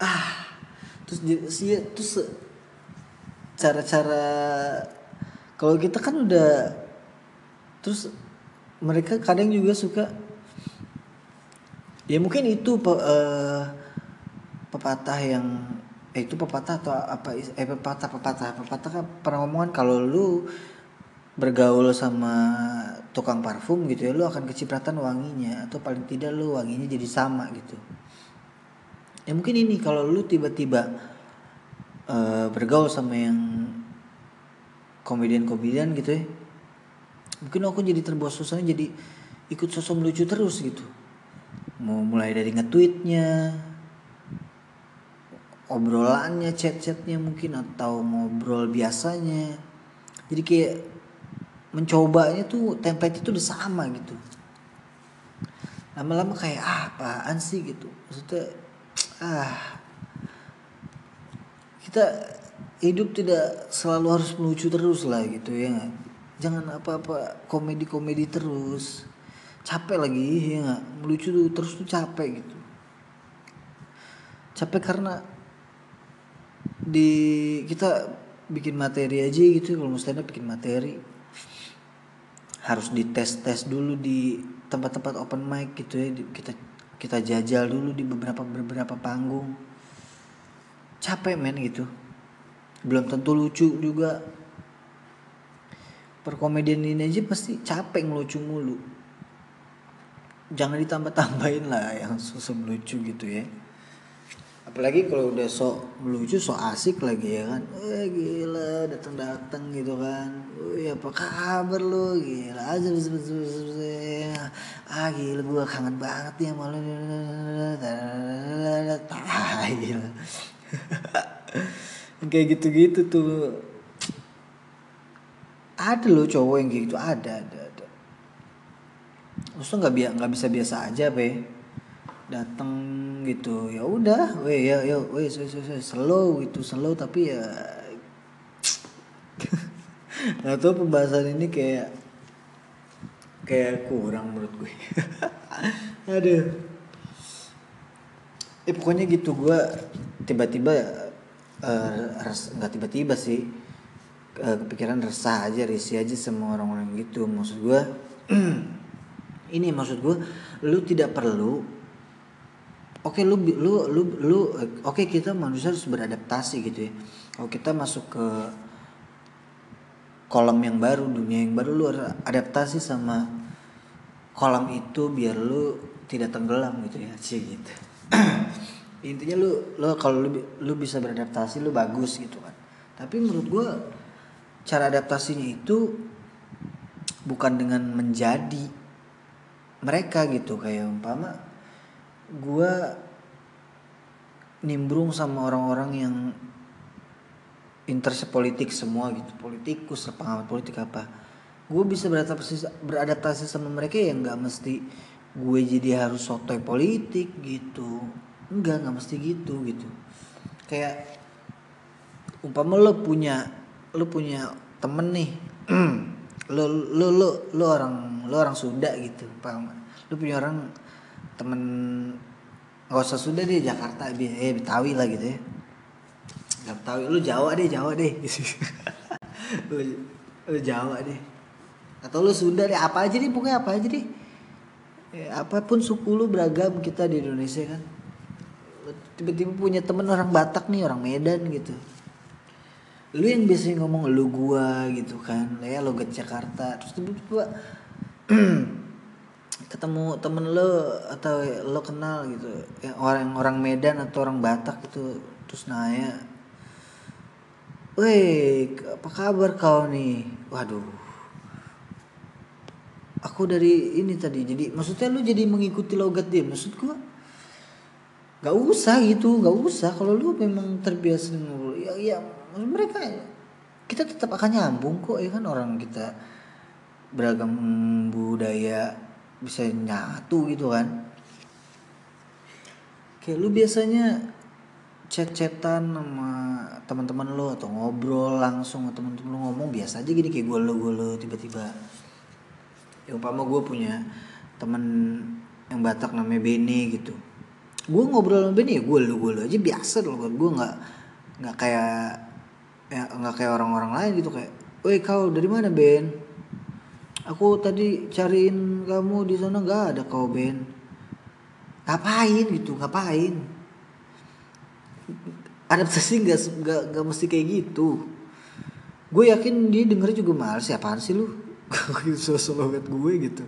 [SPEAKER 1] ah terus sih terus cara-cara kalau kita kan udah terus mereka kadang juga suka ya mungkin itu pe, uh, pepatah yang eh, itu pepatah atau apa eh pepatah pepatah pepatah kan pernah ngomongan kalau lu bergaul sama tukang parfum gitu ya lu akan kecipratan wanginya atau paling tidak lu wanginya jadi sama gitu ya mungkin ini kalau lu tiba-tiba uh, bergaul sama yang komedian-komedian gitu ya mungkin aku jadi terbawa suasana jadi ikut sosok melucu terus gitu. Mau mulai dari nge-tweetnya obrolannya chat-chatnya mungkin atau ngobrol biasanya. Jadi kayak mencobanya tuh template itu udah sama gitu. Lama-lama kayak ah, apaan sih? gitu. Maksudnya ah. Kita hidup tidak selalu harus melucu terus lah gitu ya. Jangan apa-apa komedi-komedi terus. Capek lagi ya gak? melucu tuh terus tuh capek gitu. Capek karena di kita bikin materi aja gitu kalau mau stand up bikin materi. Harus dites tes dulu di tempat-tempat open mic gitu ya kita kita jajal dulu di beberapa beberapa panggung. Capek men gitu. Belum tentu lucu juga. Perkomedian ini aja pasti capek ngelucu mulu. Jangan ditambah tambahin lah yang susah lucu gitu ya apalagi kalau udah sok lucu sok asik lagi ya kan? Eh gila datang datang gitu kan. Wih apa kabar lo gila aja ah gila gue kangen banget ya malu gila. Kayak gitu-gitu tuh. Ada loh cowok yang gitu ada ada ada. Maksudnya nggak biasa nggak bisa biasa aja be. Datang gitu. Ya udah weh ya ya weh slow gitu slow tapi ya nggak tahu pembahasan ini kayak kayak kurang menurut gue. Aduh. Eh pokoknya gitu gue tiba-tiba uh, nggak tiba-tiba sih. Uh, kepikiran resah aja risih aja sama orang-orang gitu. Maksud gue ini maksud gue lu tidak perlu oke okay, lu lu lu lu oke okay, kita manusia harus beradaptasi gitu ya. Kalau kita masuk ke kolam yang baru dunia yang baru lu harus adaptasi sama kolam itu biar lu tidak tenggelam gitu ya sih gitu. Intinya lu lu kalau lu lu bisa beradaptasi lu bagus gitu kan. Tapi menurut gue cara adaptasinya itu bukan dengan menjadi mereka gitu. Kayak umpama gue nimbrung sama orang-orang yang interest politik semua gitu. Politikus pengamat politik apa. Gue bisa beradaptasi beradaptasi sama mereka yang nggak mesti gue jadi harus sotoy politik gitu. Enggak nggak mesti gitu gitu. Kayak umpama lo punya lo punya temen nih lo lo lo lo orang lo orang Sunda gitu paham lo punya orang temen nggak usah sudah deh Jakarta eh Betawi lah gitu ya. Nggak Betawi lu Jawa deh Jawa deh. Lu, lu Jawa deh. Atau lu Sunda deh apa aja deh pokoknya apa aja deh. Ya, apa pun suku lu beragam kita di Indonesia kan. Tiba-tiba punya temen orang Batak nih orang Medan gitu. Lu yang biasanya ngomong lu gua gitu kan. Ya lo ke Jakarta. Terus tiba-tiba ketemu temen lo atau lo kenal gitu orang orang Medan atau orang Batak gitu terus nanya Weh, apa kabar kau nih? Waduh. Aku dari ini tadi, jadi maksudnya lu jadi mengikuti logat dia, maksud gua Gak usah gitu, gak usah. Kalau lu memang terbiasa ngobrol, ya, ya mereka kita tetap akan nyambung kok ya kan orang kita beragam budaya bisa nyatu gitu kan. Kayak lu biasanya chat-chatan sama teman-teman lo atau ngobrol langsung sama teman-teman lo ngomong biasa aja gini kayak gue lo gue lo tiba-tiba. Ya umpama gue punya teman yang Batak namanya Beni gitu. Gue ngobrol sama Beni ya gue lo gue lo aja biasa loh gue nggak nggak kayak ya nggak kayak orang-orang lain gitu kayak Woi kau dari mana Ben aku tadi cariin kamu di sana nggak ada kau Ben. Ngapain gitu ngapain? Adaptasi nggak nggak nggak mesti kayak gitu. Gue yakin dia denger juga males ya apaan sih lu? Sosok gue gitu.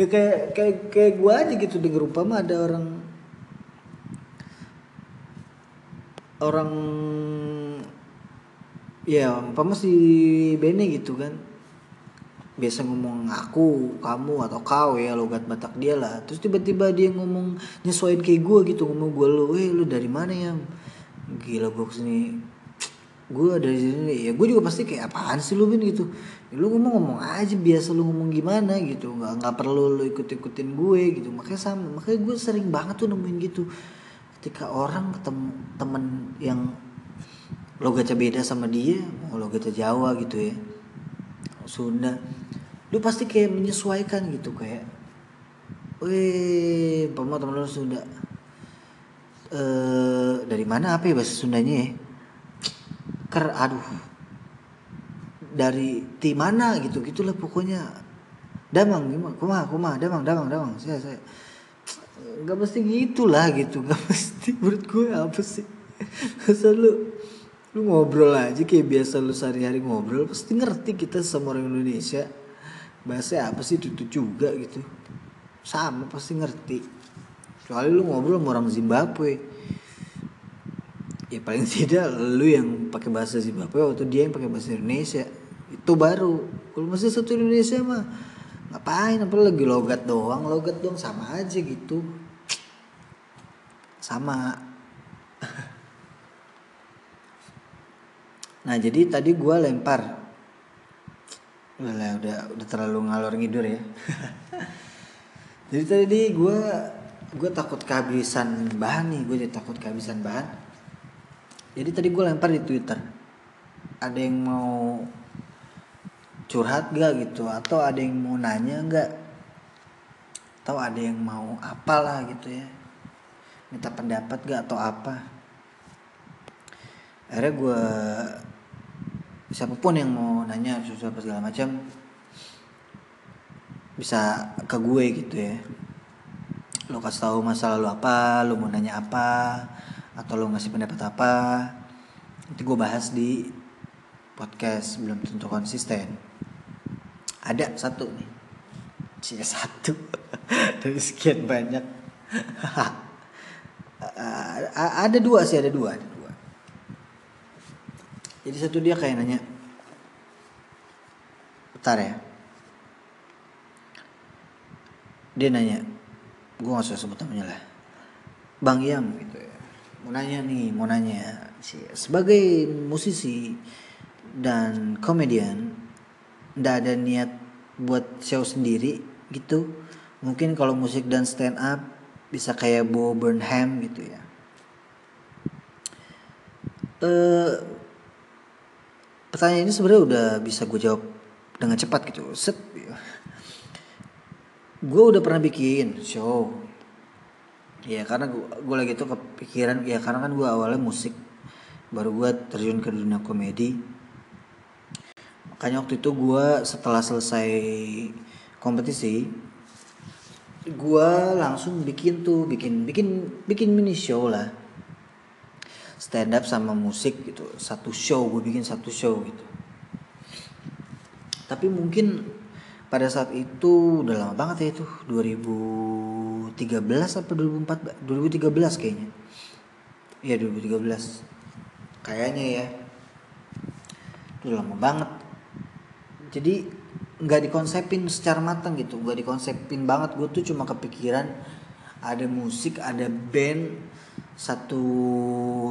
[SPEAKER 1] Ya kayak kayak kayak gue aja gitu denger umpama ada orang orang ya umpama si Bene gitu kan biasa ngomong aku kamu atau kau ya logat Batak dia lah. Terus tiba-tiba dia ngomong nyesuaiin kayak gue gitu ngomong gue lo eh lu dari mana ya gila gue ke sini. Gue dari sini. Ya gue juga pasti kayak apaan sih lu bin? gitu. Ya, lu ngomong ngomong aja biasa lu ngomong gimana gitu. Nggak nggak perlu lu ikut ikutin gue gitu. Makanya sama makanya gue sering banget tuh nemuin gitu. Ketika orang ketemu temen yang logatnya beda sama dia mau logatnya Jawa gitu ya Sunda lu pasti kayak menyesuaikan gitu kayak Wih, pemotor temen lu Sunda eh dari mana apa ya bahasa Sundanya ya? Ker aduh. Dari ti mana gitu gitulah pokoknya. Damang gimana? Kuma kuma damang damang damang. Saya saya nggak mesti gitulah gitu nggak mesti menurut gue apa sih masa lu lu ngobrol aja kayak biasa lu sehari-hari ngobrol pasti ngerti kita sama orang Indonesia bahasa apa sih? Itu juga gitu. Sama pasti ngerti. Kecuali lu ngobrol sama orang Zimbabwe. Ya paling tidak lu yang pakai bahasa Zimbabwe atau dia yang pakai bahasa Indonesia. Itu baru. Kalau masih satu Indonesia mah ngapain? Apa lagi logat doang logat doang. Sama aja gitu. Sama. Nah jadi tadi gue lempar udah udah udah terlalu ngalor ngidur ya. Jadi tadi gue gue takut kehabisan bahan nih gue jadi takut kehabisan bahan. Jadi tadi gue lempar di twitter. Ada yang mau curhat gak gitu? Atau ada yang mau nanya gak atau ada yang mau apalah gitu ya? Minta pendapat gak atau apa? Akhirnya gue siapa pun yang mau nanya sesuatu segala macam bisa ke gue gitu ya. Lo kasih tahu masa lalu apa lo mau nanya apa atau lo ngasih pendapat apa nanti gue bahas di podcast belum tentu konsisten. Ada satu nih. C satu. Dari sekian banyak. Ada dua sih ada dua jadi satu dia kayak nanya bentar ya. Dia nanya gue gak usah sebut namanya lah. Bang Yam gitu ya. Mau nanya nih mau nanya sebagai musisi dan komedian ndak ada niat buat show sendiri gitu. Mungkin kalau musik dan stand up bisa kayak Bo Burnham gitu ya. Uh, pertanyaan ini sebenarnya udah bisa gue jawab dengan cepat gitu. Set gue udah pernah bikin show. Ya karena gue lagi tuh kepikiran ya karena kan gue awalnya musik. Baru gue terjun ke dunia komedi. Makanya waktu itu gue setelah selesai kompetisi gue langsung bikin tuh bikin bikin bikin mini show lah stand up sama musik gitu. Satu show gue bikin satu show gitu. Tapi mungkin pada saat itu udah lama banget ya itu 2013 apa 2004 2013 kayaknya. Iya 2013 kayaknya ya. Udah lama banget. Jadi nggak dikonsepin secara matang gitu. Nggak dikonsepin banget. Gue tuh cuma kepikiran ada musik ada band satu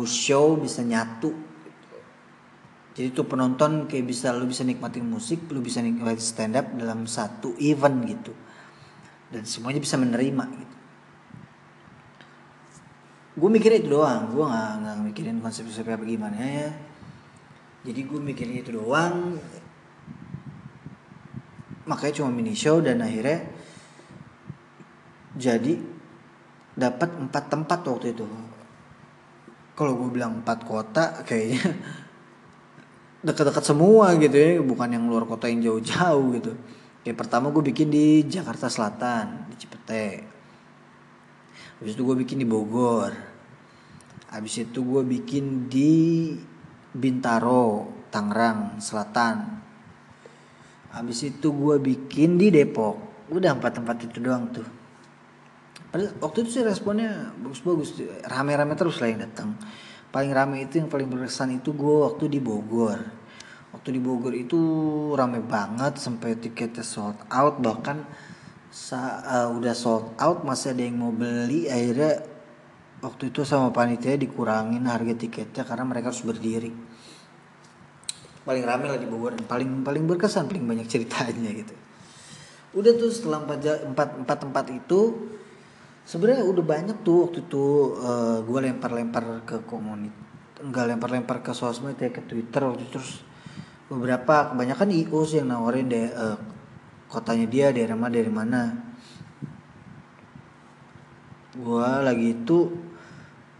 [SPEAKER 1] show bisa nyatu jadi tuh penonton kayak bisa lu bisa nikmatin musik lu bisa nikmatin stand up dalam satu event gitu. Dan semuanya bisa menerima gitu. Gue mikirnya itu doang gue nggak mikirin konsep-konsep apa gimana ya. Jadi gue mikirnya itu doang. Makanya cuma mini show dan akhirnya jadi dapat empat tempat waktu itu kalau gue bilang empat kota kayaknya dekat-dekat semua gitu ya. Bukan yang luar kota yang jauh-jauh gitu. Kayak pertama gue bikin di Jakarta Selatan di Cipete. Habis itu gue bikin di Bogor. Habis itu gue bikin di Bintaro Tangerang Selatan. Habis itu gue bikin di Depok. Udah empat tempat itu doang tuh waktu itu sih responnya bagus-bagus rame-rame terus lah yang datang. Paling rame itu yang paling berkesan itu gue waktu di Bogor. Waktu di Bogor itu rame banget sampai tiketnya sold out bahkan sa uh, udah sold out masih ada yang mau beli akhirnya waktu itu sama panitia dikurangin harga tiketnya karena mereka harus berdiri. Paling rame lah di Bogor paling paling berkesan paling banyak ceritanya gitu. Udah tuh setelah empat empat empat tempat itu sebenarnya udah banyak tuh waktu itu uh, gue lempar-lempar ke komunitas enggak lempar-lempar ke sosmed ya ke Twitter waktu itu. Terus beberapa kebanyakan IO sih yang nawarin deh uh, kotanya dia daerah mana dari mana. Gue lagi itu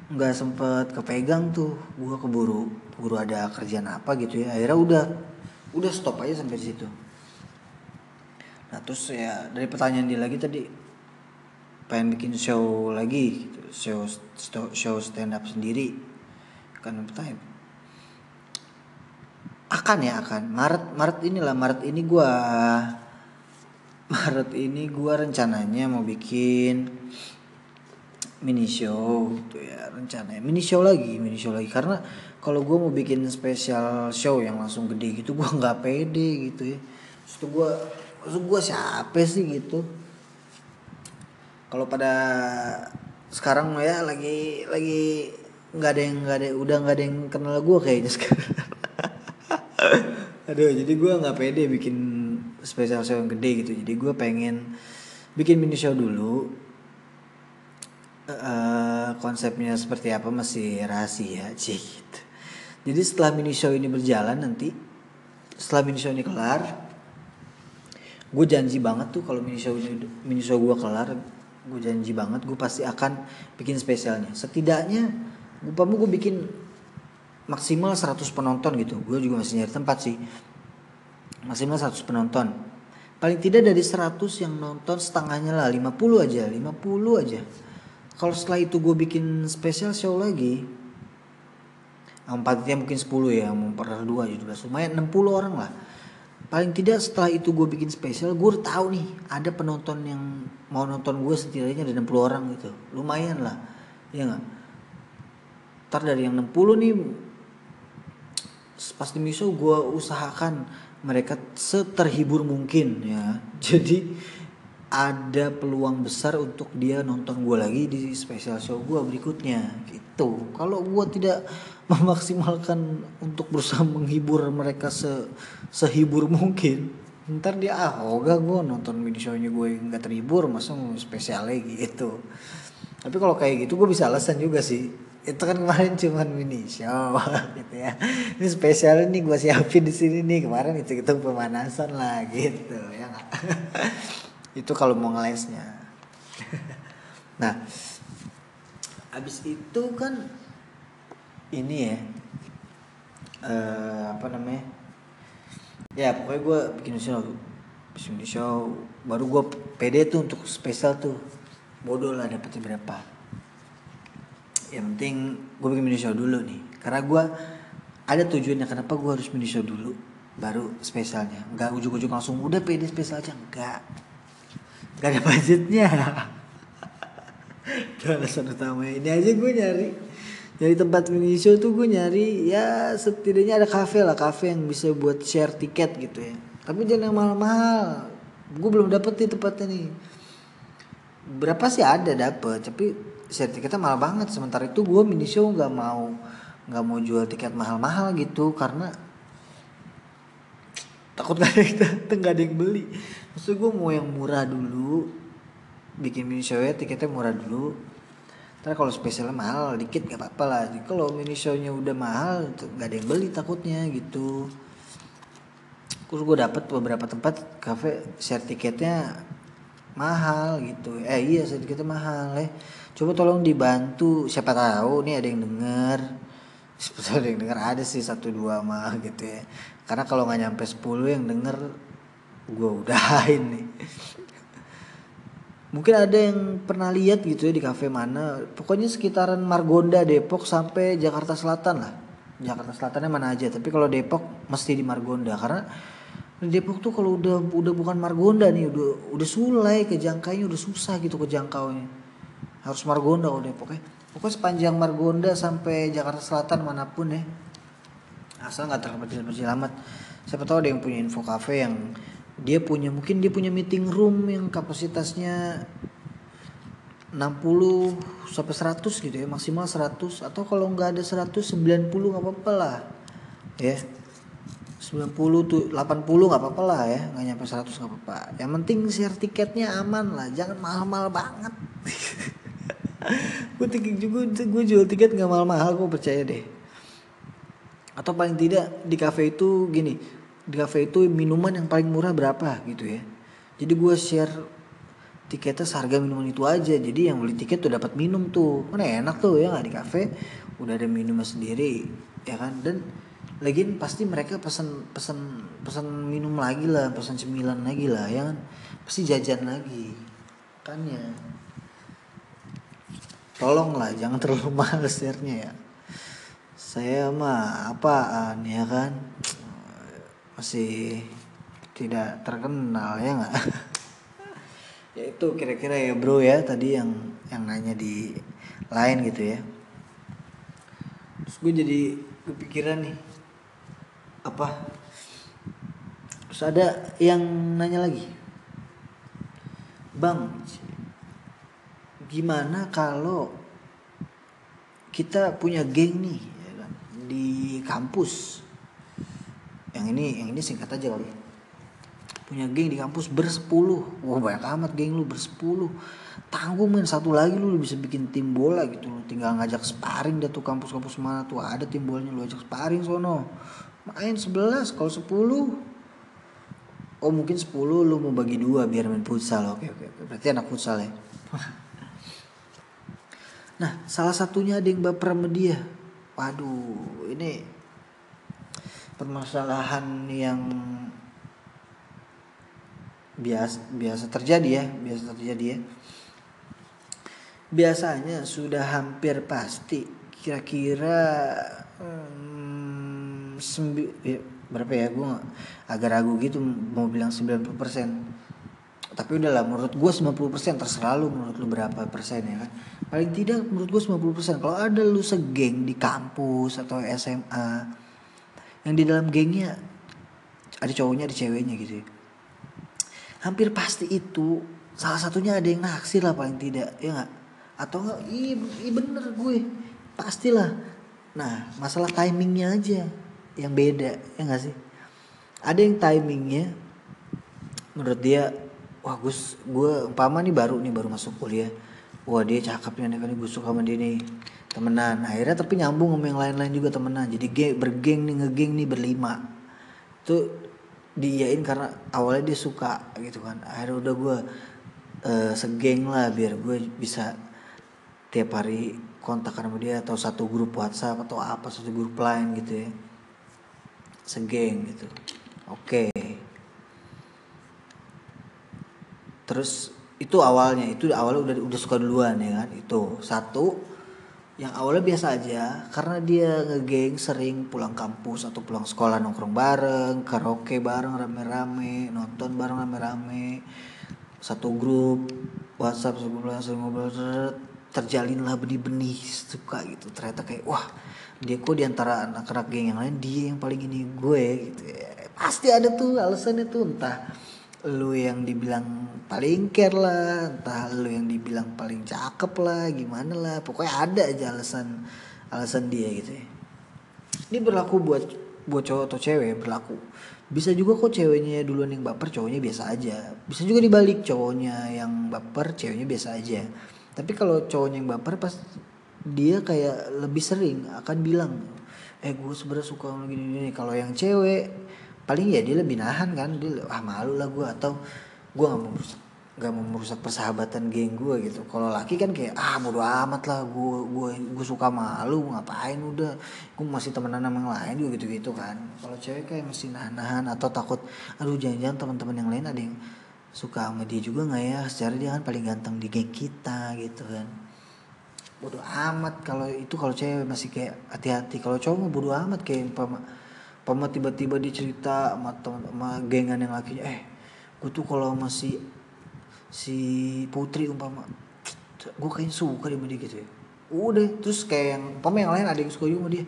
[SPEAKER 1] nggak sempet kepegang tuh gue keburu keburu ada kerjaan apa gitu ya. Akhirnya udah udah stop aja sampai situ. Nah terus ya dari pertanyaan dia lagi tadi pengen bikin show lagi gitu. Show show stand up sendiri. Kan pertanyaan akan ya akan. Maret Maret inilah Maret ini gue Maret ini gue rencananya mau bikin mini show gitu ya rencananya. Mini show lagi mini show lagi. Karena kalau gue mau bikin spesial show yang langsung gede gitu gue nggak pede gitu ya. Terus gue terus gue siapa sih gitu kalau pada sekarang ya lagi lagi nggak ada yang nggak ada udah nggak ada yang kenal gue kayaknya sekarang. Aduh jadi gue nggak pede bikin spesial show yang gede gitu. Jadi gue pengen bikin mini show dulu. Uh, konsepnya seperti apa masih rahasia sih gitu. Jadi setelah mini show ini berjalan nanti setelah mini show ini kelar, gue janji banget tuh kalau mini show ini mini show gue kelar, gue janji banget gue pasti akan bikin spesialnya. Setidaknya gue gue bikin maksimal 100 penonton gitu. Gue juga masih nyari tempat sih. Maksimal 100 penonton. Paling tidak dari 100 yang nonton setengahnya lah 50 aja, 50 aja kalau setelah itu gue bikin spesial show lagi empatnya mungkin 10 ya mau per dua juga lumayan 60 orang lah paling tidak setelah itu gue bikin spesial gue tahu nih ada penonton yang mau nonton gue setidaknya ada 60 orang gitu. Lumayan lah ya nggak? Ntar dari yang 60 nih pas di show gue usahakan mereka seterhibur mungkin ya. Jadi ada peluang besar untuk dia nonton gue lagi di special show gue berikutnya gitu. Kalau gue tidak memaksimalkan untuk berusaha menghibur mereka se sehibur mungkin ntar dia ah oga gue nonton mini shownya gue nggak terhibur masa lagi gitu. Tapi kalau kayak gitu gue bisa alasan juga sih. Itu kan kemarin cuman mini show gitu ya. Ini spesial ini gue siapin di sini nih. Kemarin itu itu pemanasan lah gitu ya itu kalau mau ngelesnya. Nah abis itu kan ini ya uh, apa namanya ya pokoknya gue bikin show. Bikin show. Baru gue pede tuh untuk spesial tuh. Bodoh lah dapetnya berapa. Yang penting gue bikin mini show dulu nih. Karena gue ada tujuannya kenapa gue harus mini show dulu baru spesialnya. Nggak ujuk-ujuk langsung udah pede spesial aja. Enggak gak ada budgetnya. Itu alasan utama ini aja gue nyari Jadi tempat mini show tuh gue nyari ya setidaknya ada kafe lah kafe yang bisa buat share tiket gitu ya. Tapi jangan yang mahal-mahal. Gue belum dapet nih tempatnya nih. Berapa sih ada dapet tapi share tiketnya mahal banget. Sementara itu gue mini show nggak mau nggak mau jual tiket mahal-mahal gitu karena takut gak ada yang dateng gak ada yang beli. Maksud gue mau yang murah dulu bikin mini show ya tiketnya murah dulu Ntar kalau spesialnya mahal dikit gak apa-apa lah. Kalau mini show-nya udah mahal nggak ada yang beli takutnya gitu. Terus gue dapet beberapa tempat cafe share mahal gitu. Eh iya share mahal eh. Coba tolong dibantu siapa tahu nih ada yang denger. Siapa ada yang denger ada sih satu dua mah gitu ya. Karena kalau nggak nyampe 10 yang denger gue udahin nih mungkin ada yang pernah lihat gitu ya di kafe mana. Pokoknya sekitaran Margonda Depok sampai Jakarta Selatan lah. Jakarta Selatannya mana aja tapi kalau Depok mesti di Margonda. Karena di Depok tuh kalau udah udah bukan Margonda nih udah udah sulai kejangkaunya udah susah gitu kejangkaunya harus Margonda kalau Depok ya. Pokoknya sepanjang Margonda sampai Jakarta Selatan mana pun ya. Asal nggak terlambat amat. Siapa tahu ada yang punya info cafe yang dia punya mungkin dia punya meeting room yang kapasitasnya 60 sampai 100 gitu ya maksimal 100 atau kalau nggak ada 100 90 nggak apa-apa lah. Ya. 90 tuh 80 nggak apa-apa lah ya nggak nyampe 100 nggak apa-apa. Yang penting share tiketnya aman lah jangan mahal-mahal banget. Gue tiket juga gue jual tiket nggak mahal-mahal gue percaya deh. Atau paling tidak di cafe itu gini di cafe itu minuman yang paling murah berapa gitu ya. Jadi gue share tiketnya seharga minuman itu aja. Jadi yang beli tiket tuh dapat minum tuh. Mana enak tuh ya nggak di cafe udah ada minumnya sendiri ya kan? Dan lagi pasti mereka pesan pesan pesan minum lagi lah pesan cemilan lagi lah ya kan? Pasti jajan lagi. Kan ya. Tolong lah jangan terlalu mahal share-nya ya. Saya mah apaan ya kan masih tidak terkenal ya nggak? Ya itu kira-kira ya bro ya tadi yang yang nanya di lain gitu ya. Terus gue jadi kepikiran nih apa? Terus ada yang nanya lagi. Bang gimana kalau kita punya geng nih ya kan, di kampus yang ini yang ini singkat aja kali punya geng di kampus bersepuluh. Wah banyak amat geng lu bersepuluh. Tanggung main satu lagi lu bisa bikin tim bola gitu. Lu tinggal ngajak sparring dah tuh kampus-kampus mana tuh. Ada tim bolanya lu ajak sparring sono. Main sebelas kalau sepuluh. Oh mungkin sepuluh lu mau bagi dua biar main futsal. Oke oke, oke. berarti anak futsal ya? Nah salah satunya ada yang baper sama dia. Waduh ini permasalahan yang biasa biasa terjadi ya biasa terjadi ya. Biasanya sudah hampir pasti kira-kira hmm, ya, berapa ya gue agak ragu gitu mau bilang 90% tapi udahlah menurut gue 90% terserah lu menurut lu berapa persen ya kan. Paling tidak menurut gue 90% kalau ada lu segeng di kampus atau SMA yang di dalam gengnya ada cowoknya ada ceweknya gitu ya. hampir pasti itu salah satunya ada yang naksir lah paling tidak ya nggak? Atau enggak iya bener gue. Pastilah. Nah masalah timingnya aja yang beda ya nggak sih? Ada yang timingnya menurut dia wah gus gue umpama nih baru nih baru masuk kuliah wah dia cakep nih nih gue suka sama dia nih. Temenan. Akhirnya tapi nyambung sama yang lain-lain juga temenan. Jadi geng, bergeng nih ngegeng nih berlima. Itu diiyain karena awalnya dia suka gitu kan. Akhirnya udah gue uh, segeng lah biar gue bisa tiap hari kontak sama dia atau satu grup WhatsApp atau apa satu grup lain gitu ya. Segeng gitu. Oke. Okay. terus itu awalnya itu awalnya udah udah suka duluan ya kan? Itu satu. Yang awalnya biasa aja karena dia ngegeng sering pulang kampus atau pulang sekolah nongkrong bareng karaoke bareng rame-rame nonton bareng rame-rame satu grup WhatsApp satu sering ngobrol terjalinlah benih-benih suka gitu. Ternyata kayak wah dia kok di antara anak-anak geng yang lain dia yang paling ini gue gitu. Ya. pasti ada tuh alasannya tuh entah lu yang dibilang paling care lah entah lu yang dibilang paling cakep lah gimana lah. Pokoknya ada aja alasan alasan dia gitu ya. Ini berlaku buat buat cowok atau cewek berlaku. Bisa juga kok ceweknya duluan yang baper cowoknya biasa aja. Bisa juga dibalik cowoknya yang baper ceweknya biasa aja. Tapi kalau cowoknya yang baper pas dia kayak lebih sering akan bilang eh gue sebenarnya suka gini gini kalau yang cewek paling ya dia lebih nahan kan dia ah malu lah gue atau gue nggak mau merusak nggak mau merusak persahabatan geng gue gitu. Kalau laki kan kayak ah bodo amat lah gue gue gue suka malu ngapain udah gue masih temenan sama yang lain juga gitu gitu kan. Kalau cewek kayak masih nahan nahan atau takut aduh jangan-jangan teman-teman yang lain ada yang suka sama dia juga nggak ya? Secara dia kan paling ganteng di geng kita gitu kan. Bodoh amat kalau itu kalau cewek masih kayak hati-hati. Kalau cowok mah bodoh amat kayak pama tiba-tiba dia cerita sama teman sama gengan yang lakinya eh gue tuh kalau masih si putri umpama gue kayak suka sama dia gitu ya. Udah terus kayak yang umpama yang lain ada yang suka juga sama dia.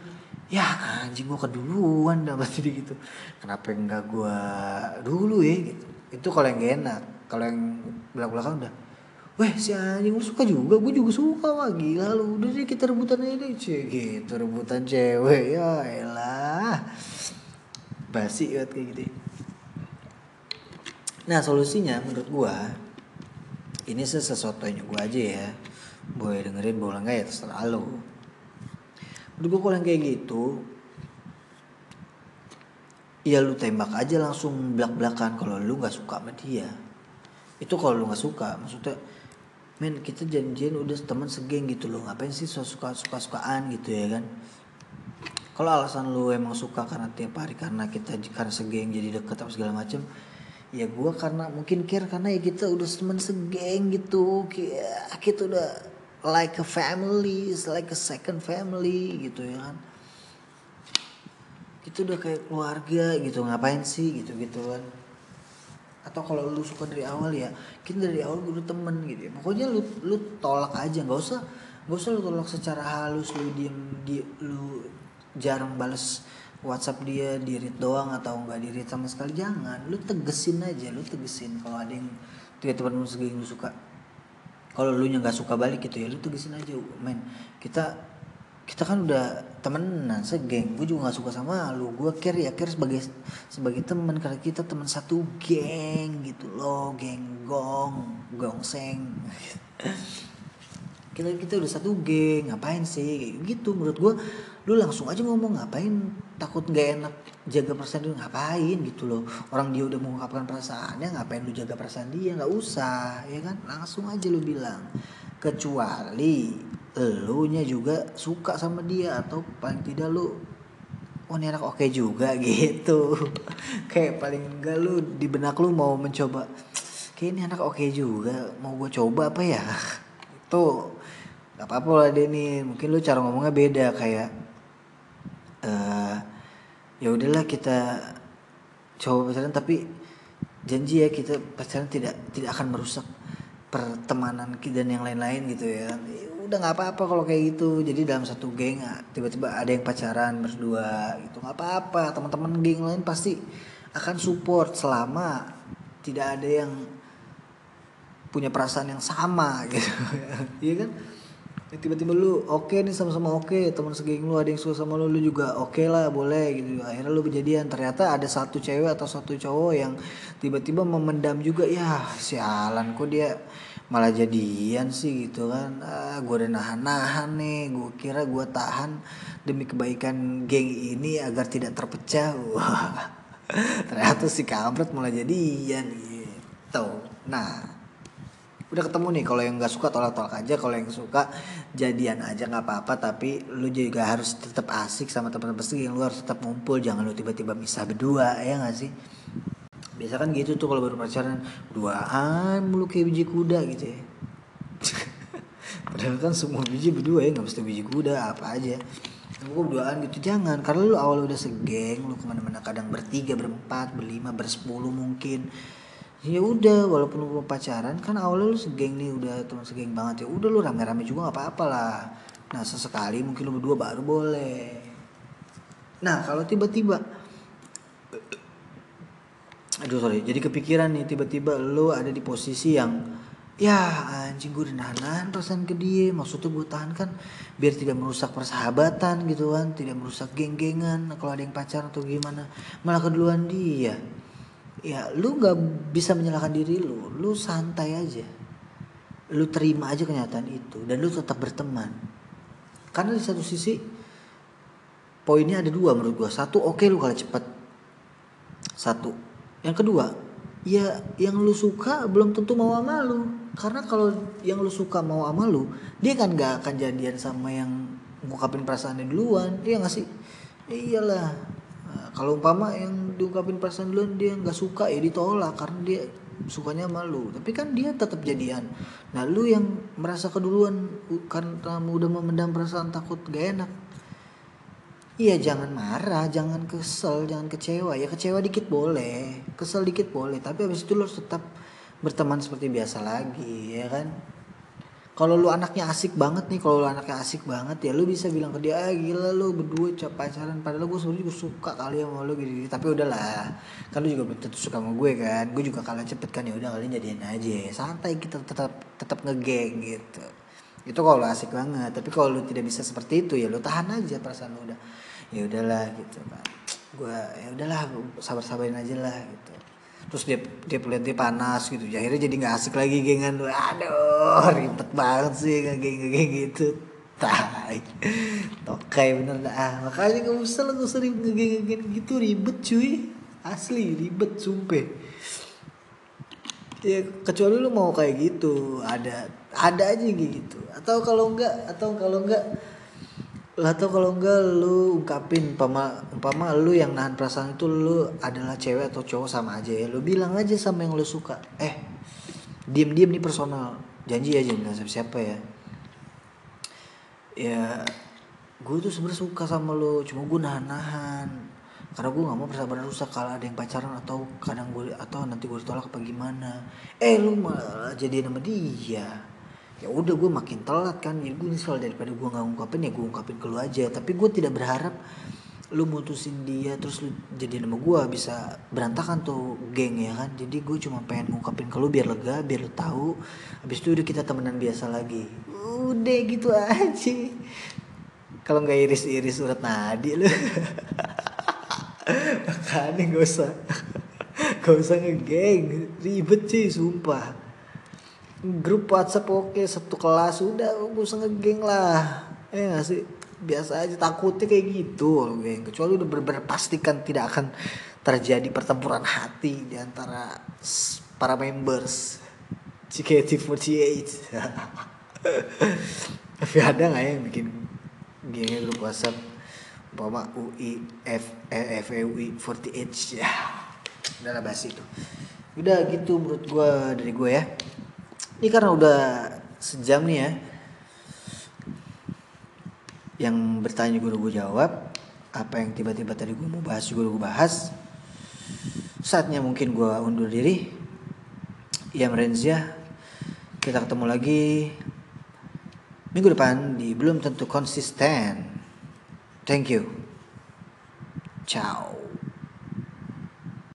[SPEAKER 1] Ya anjing gue keduluan dah berarti dia gitu. Kenapa enggak gue dulu ya gitu. Itu kalau yang gak enak. Kalau yang belakang belakang udah Weh si anjing lu suka juga? Gue juga suka wah gila lu. Udah deh kita rebutan aja deh Cek. Gitu rebutan cewek. Ya elah Basi kayak gitu. Nah solusinya menurut gue Ini sesuatunya gue aja ya. Boleh dengerin boleh enggak ya terserah lo Menurut gue kalau yang kayak gitu ya lu tembak aja langsung belak-belakan kalau lu nggak suka sama dia. Itu kalau lu nggak suka maksudnya men kita janjian udah teman segeng gitu loh ngapain sih suka suka sukaan gitu ya kan kalau alasan lu emang suka karena tiap hari karena kita karena segeng jadi deket apa segala macem ya gua karena mungkin care karena ya kita udah teman segeng gitu kita udah like a family like a second family gitu ya kan. Itu udah kayak keluarga gitu ngapain sih gitu gitu kan. Atau kalau lu suka dari awal ya kita dari awal udah temen gitu ya. Pokoknya lu lu tolak aja nggak usah nggak usah lu tolak secara halus lu diem di lu jarang bales WhatsApp dia di doang atau nggak di sama sekali. Jangan lu tegesin aja lu tegesin. Kalau ada yang tiba-tiba lu segi lu suka kalau lu nya nggak suka balik gitu ya lu tegesin aja. Men kita kita kan udah temenan segeng. Gue juga nggak suka sama lu. Gue care ya care sebagai sebagai teman karena kita teman satu geng gitu loh. Geng gong gongseng kita kita udah satu geng. Ngapain sih? Gitu menurut gue lu langsung aja ngomong ngapain? Takut nggak enak jaga perasaan dia ngapain? Gitu loh. Orang dia udah mengungkapkan perasaannya ngapain lu jaga perasaan dia? Nggak usah ya kan? Langsung aja lu bilang. Kecuali lu nya juga suka sama dia atau paling tidak lu oh ini anak oke juga gitu. Kayak paling enggak lu di benak lu mau mencoba kayak ini anak oke juga mau gue coba apa ya? Itu nggak apa-apa lah Denny mungkin lu cara ngomongnya beda kayak uh, ya udahlah kita coba pacaran tapi janji ya kita pacaran tidak tidak akan merusak pertemanan kita dan yang lain-lain gitu ya udah nggak apa-apa kalau kayak gitu. Jadi dalam satu geng ah, tiba-tiba ada yang pacaran berdua gitu nggak apa-apa. Teman-teman geng lain pasti akan support selama tidak ada yang punya perasaan yang sama gitu. Iya kan ya, tiba-tiba lu oke okay nih sama-sama oke okay. teman segeng lu ada yang suka sama lu lu juga oke okay lah boleh gitu. Akhirnya lu kejadian ternyata ada satu cewek atau satu cowok yang tiba-tiba memendam juga. Ya sialan kok dia malah jadian sih gitu kan. Ah, gue udah nahan-nahan nih gue kira gue tahan demi kebaikan geng ini agar tidak terpecah. Wah ternyata si kampret malah jadian gitu. Nah udah ketemu nih kalau yang nggak suka tolak-tolak aja kalau yang suka jadian aja nggak apa-apa tapi lu juga harus tetap asik sama teman-teman yang lu harus tetap ngumpul jangan lu tiba-tiba misah berdua ya nggak sih? Biasa kan gitu tuh kalau baru pacaran duaan mulu kayak biji kuda gitu ya. Padahal kan semua biji berdua ya nggak mesti biji kuda apa aja. Gue berduaan gitu jangan karena lu awal udah segeng lu ke mana-mana kadang bertiga berempat berlima bersepuluh mungkin ya udah walaupun lu pacaran kan awalnya lu segeng nih udah teman segeng banget. Ya udah lu rame-rame juga nggak apa-apa lah. Nah sesekali mungkin lu berdua baru boleh. Nah kalau tiba-tiba aduh sorry jadi kepikiran nih tiba-tiba lu ada di posisi yang ya anjing gue udah nahan perasaan ke dia maksudnya gue tahan kan biar tidak merusak persahabatan gitu kan tidak merusak geng-gengan kalau ada yang pacaran atau gimana malah keduluan dia ya lu nggak bisa menyalahkan diri lu. Lu santai aja. Lu terima aja kenyataan itu dan lu tetap berteman. Karena di satu sisi poinnya ada dua menurut gua. Satu oke okay, lu kalau cepet. Satu. Yang kedua ya yang lu suka belum tentu mau sama lu. Karena kalau yang lu suka mau sama lu dia kan gak akan jadian sama yang ngungkapin perasaannya duluan. Dia nggak sih? Iyalah nah, kalau umpama yang diungkapin perasaan duluan dia nggak suka ya ditolak karena dia sukanya malu tapi kan dia tetap jadian nah lu yang merasa keduluan karena udah memendam perasaan takut gak enak Iya jangan marah, jangan kesel, jangan kecewa. Ya kecewa dikit boleh, kesel dikit boleh. Tapi habis itu lo harus tetap berteman seperti biasa lagi, ya kan? Kalau lu anaknya asik banget nih, kalau lu anaknya asik banget ya lu bisa bilang ke dia, ah gila lu berdua cap pacaran. Padahal gue sebenarnya juga suka kali sama lu gitu, Tapi udahlah, kan lu juga belum tentu suka sama gue kan. Gue juga kalah cepet kan ya udah kalian jadian aja. Santai kita tetap tetap ngegeng gitu. Itu kalau asik banget. Tapi kalau lu tidak bisa seperti itu ya lu tahan aja perasaan lu udah ya udahlah gitu kan gue ya udahlah sabar sabarin aja lah gitu terus dia dia lihat dia panas gitu. Ya, akhirnya jadi nggak asik lagi gengan aduh ribet banget sih geng geng gitu. Tai. Tokai bener dah. Ah, makanya gak usah lah gak usah ngegeng geng gitu. Ribet cuy. Asli ribet sumpah. Ya kecuali lu mau kayak gitu ada ada aja gitu. Atau kalau enggak atau kalau enggak lah tau kalau enggak lu ungkapin umpama umpama lu yang nahan perasaan itu lu adalah cewek atau cowok sama aja ya. Lu bilang aja sama yang lu suka. Eh diem diem nih personal. Janji aja bilang siapa siapa ya. Ya gue tuh sebenarnya suka sama lu cuma gue nahan nahan karena gue nggak mau persahabatan rusak kalau ada yang pacaran atau kadang gue atau nanti gue ditolak apa gimana. Eh lu malah jadi nama dia ya udah gue makin telat kan. Ya gue nyesel daripada gue nggak ungkapin ya gue ungkapin ke lu aja. Tapi gue tidak berharap lu mutusin dia terus lu jadi nama gue bisa berantakan tuh geng ya kan? Jadi gue cuma pengen ngungkapin ke lu biar lega biar lu tahu. Habis itu udah kita temenan biasa lagi. Udah gitu aja. Kalau nggak iris-iris urat nadi lu. Makanya gak usah. Gak usah ngegeng. Ribet sih sumpah grup WhatsApp oke satu kelas udah gak usah ngegeng lah. Eh gak sih? Biasa aja takutnya kayak gitu geng. Kecuali udah bener-bener pastikan tidak akan terjadi pertempuran hati di antara para members. CKT48 tapi ada nggak ya yang bikin geng grup WhatsApp? Bawa UI F eh, FEUI 48 ya udah lah bahas itu. Udah gitu menurut gue dari gue ya ini karena udah sejam nih ya. Yang bertanya udah gue jawab. Apa yang tiba-tiba tadi gue mau bahas juga gue bahas. Saatnya mungkin gue undur diri. Ya Merenzia. Kita ketemu lagi minggu depan di belum tentu konsisten. Thank you. Ciao.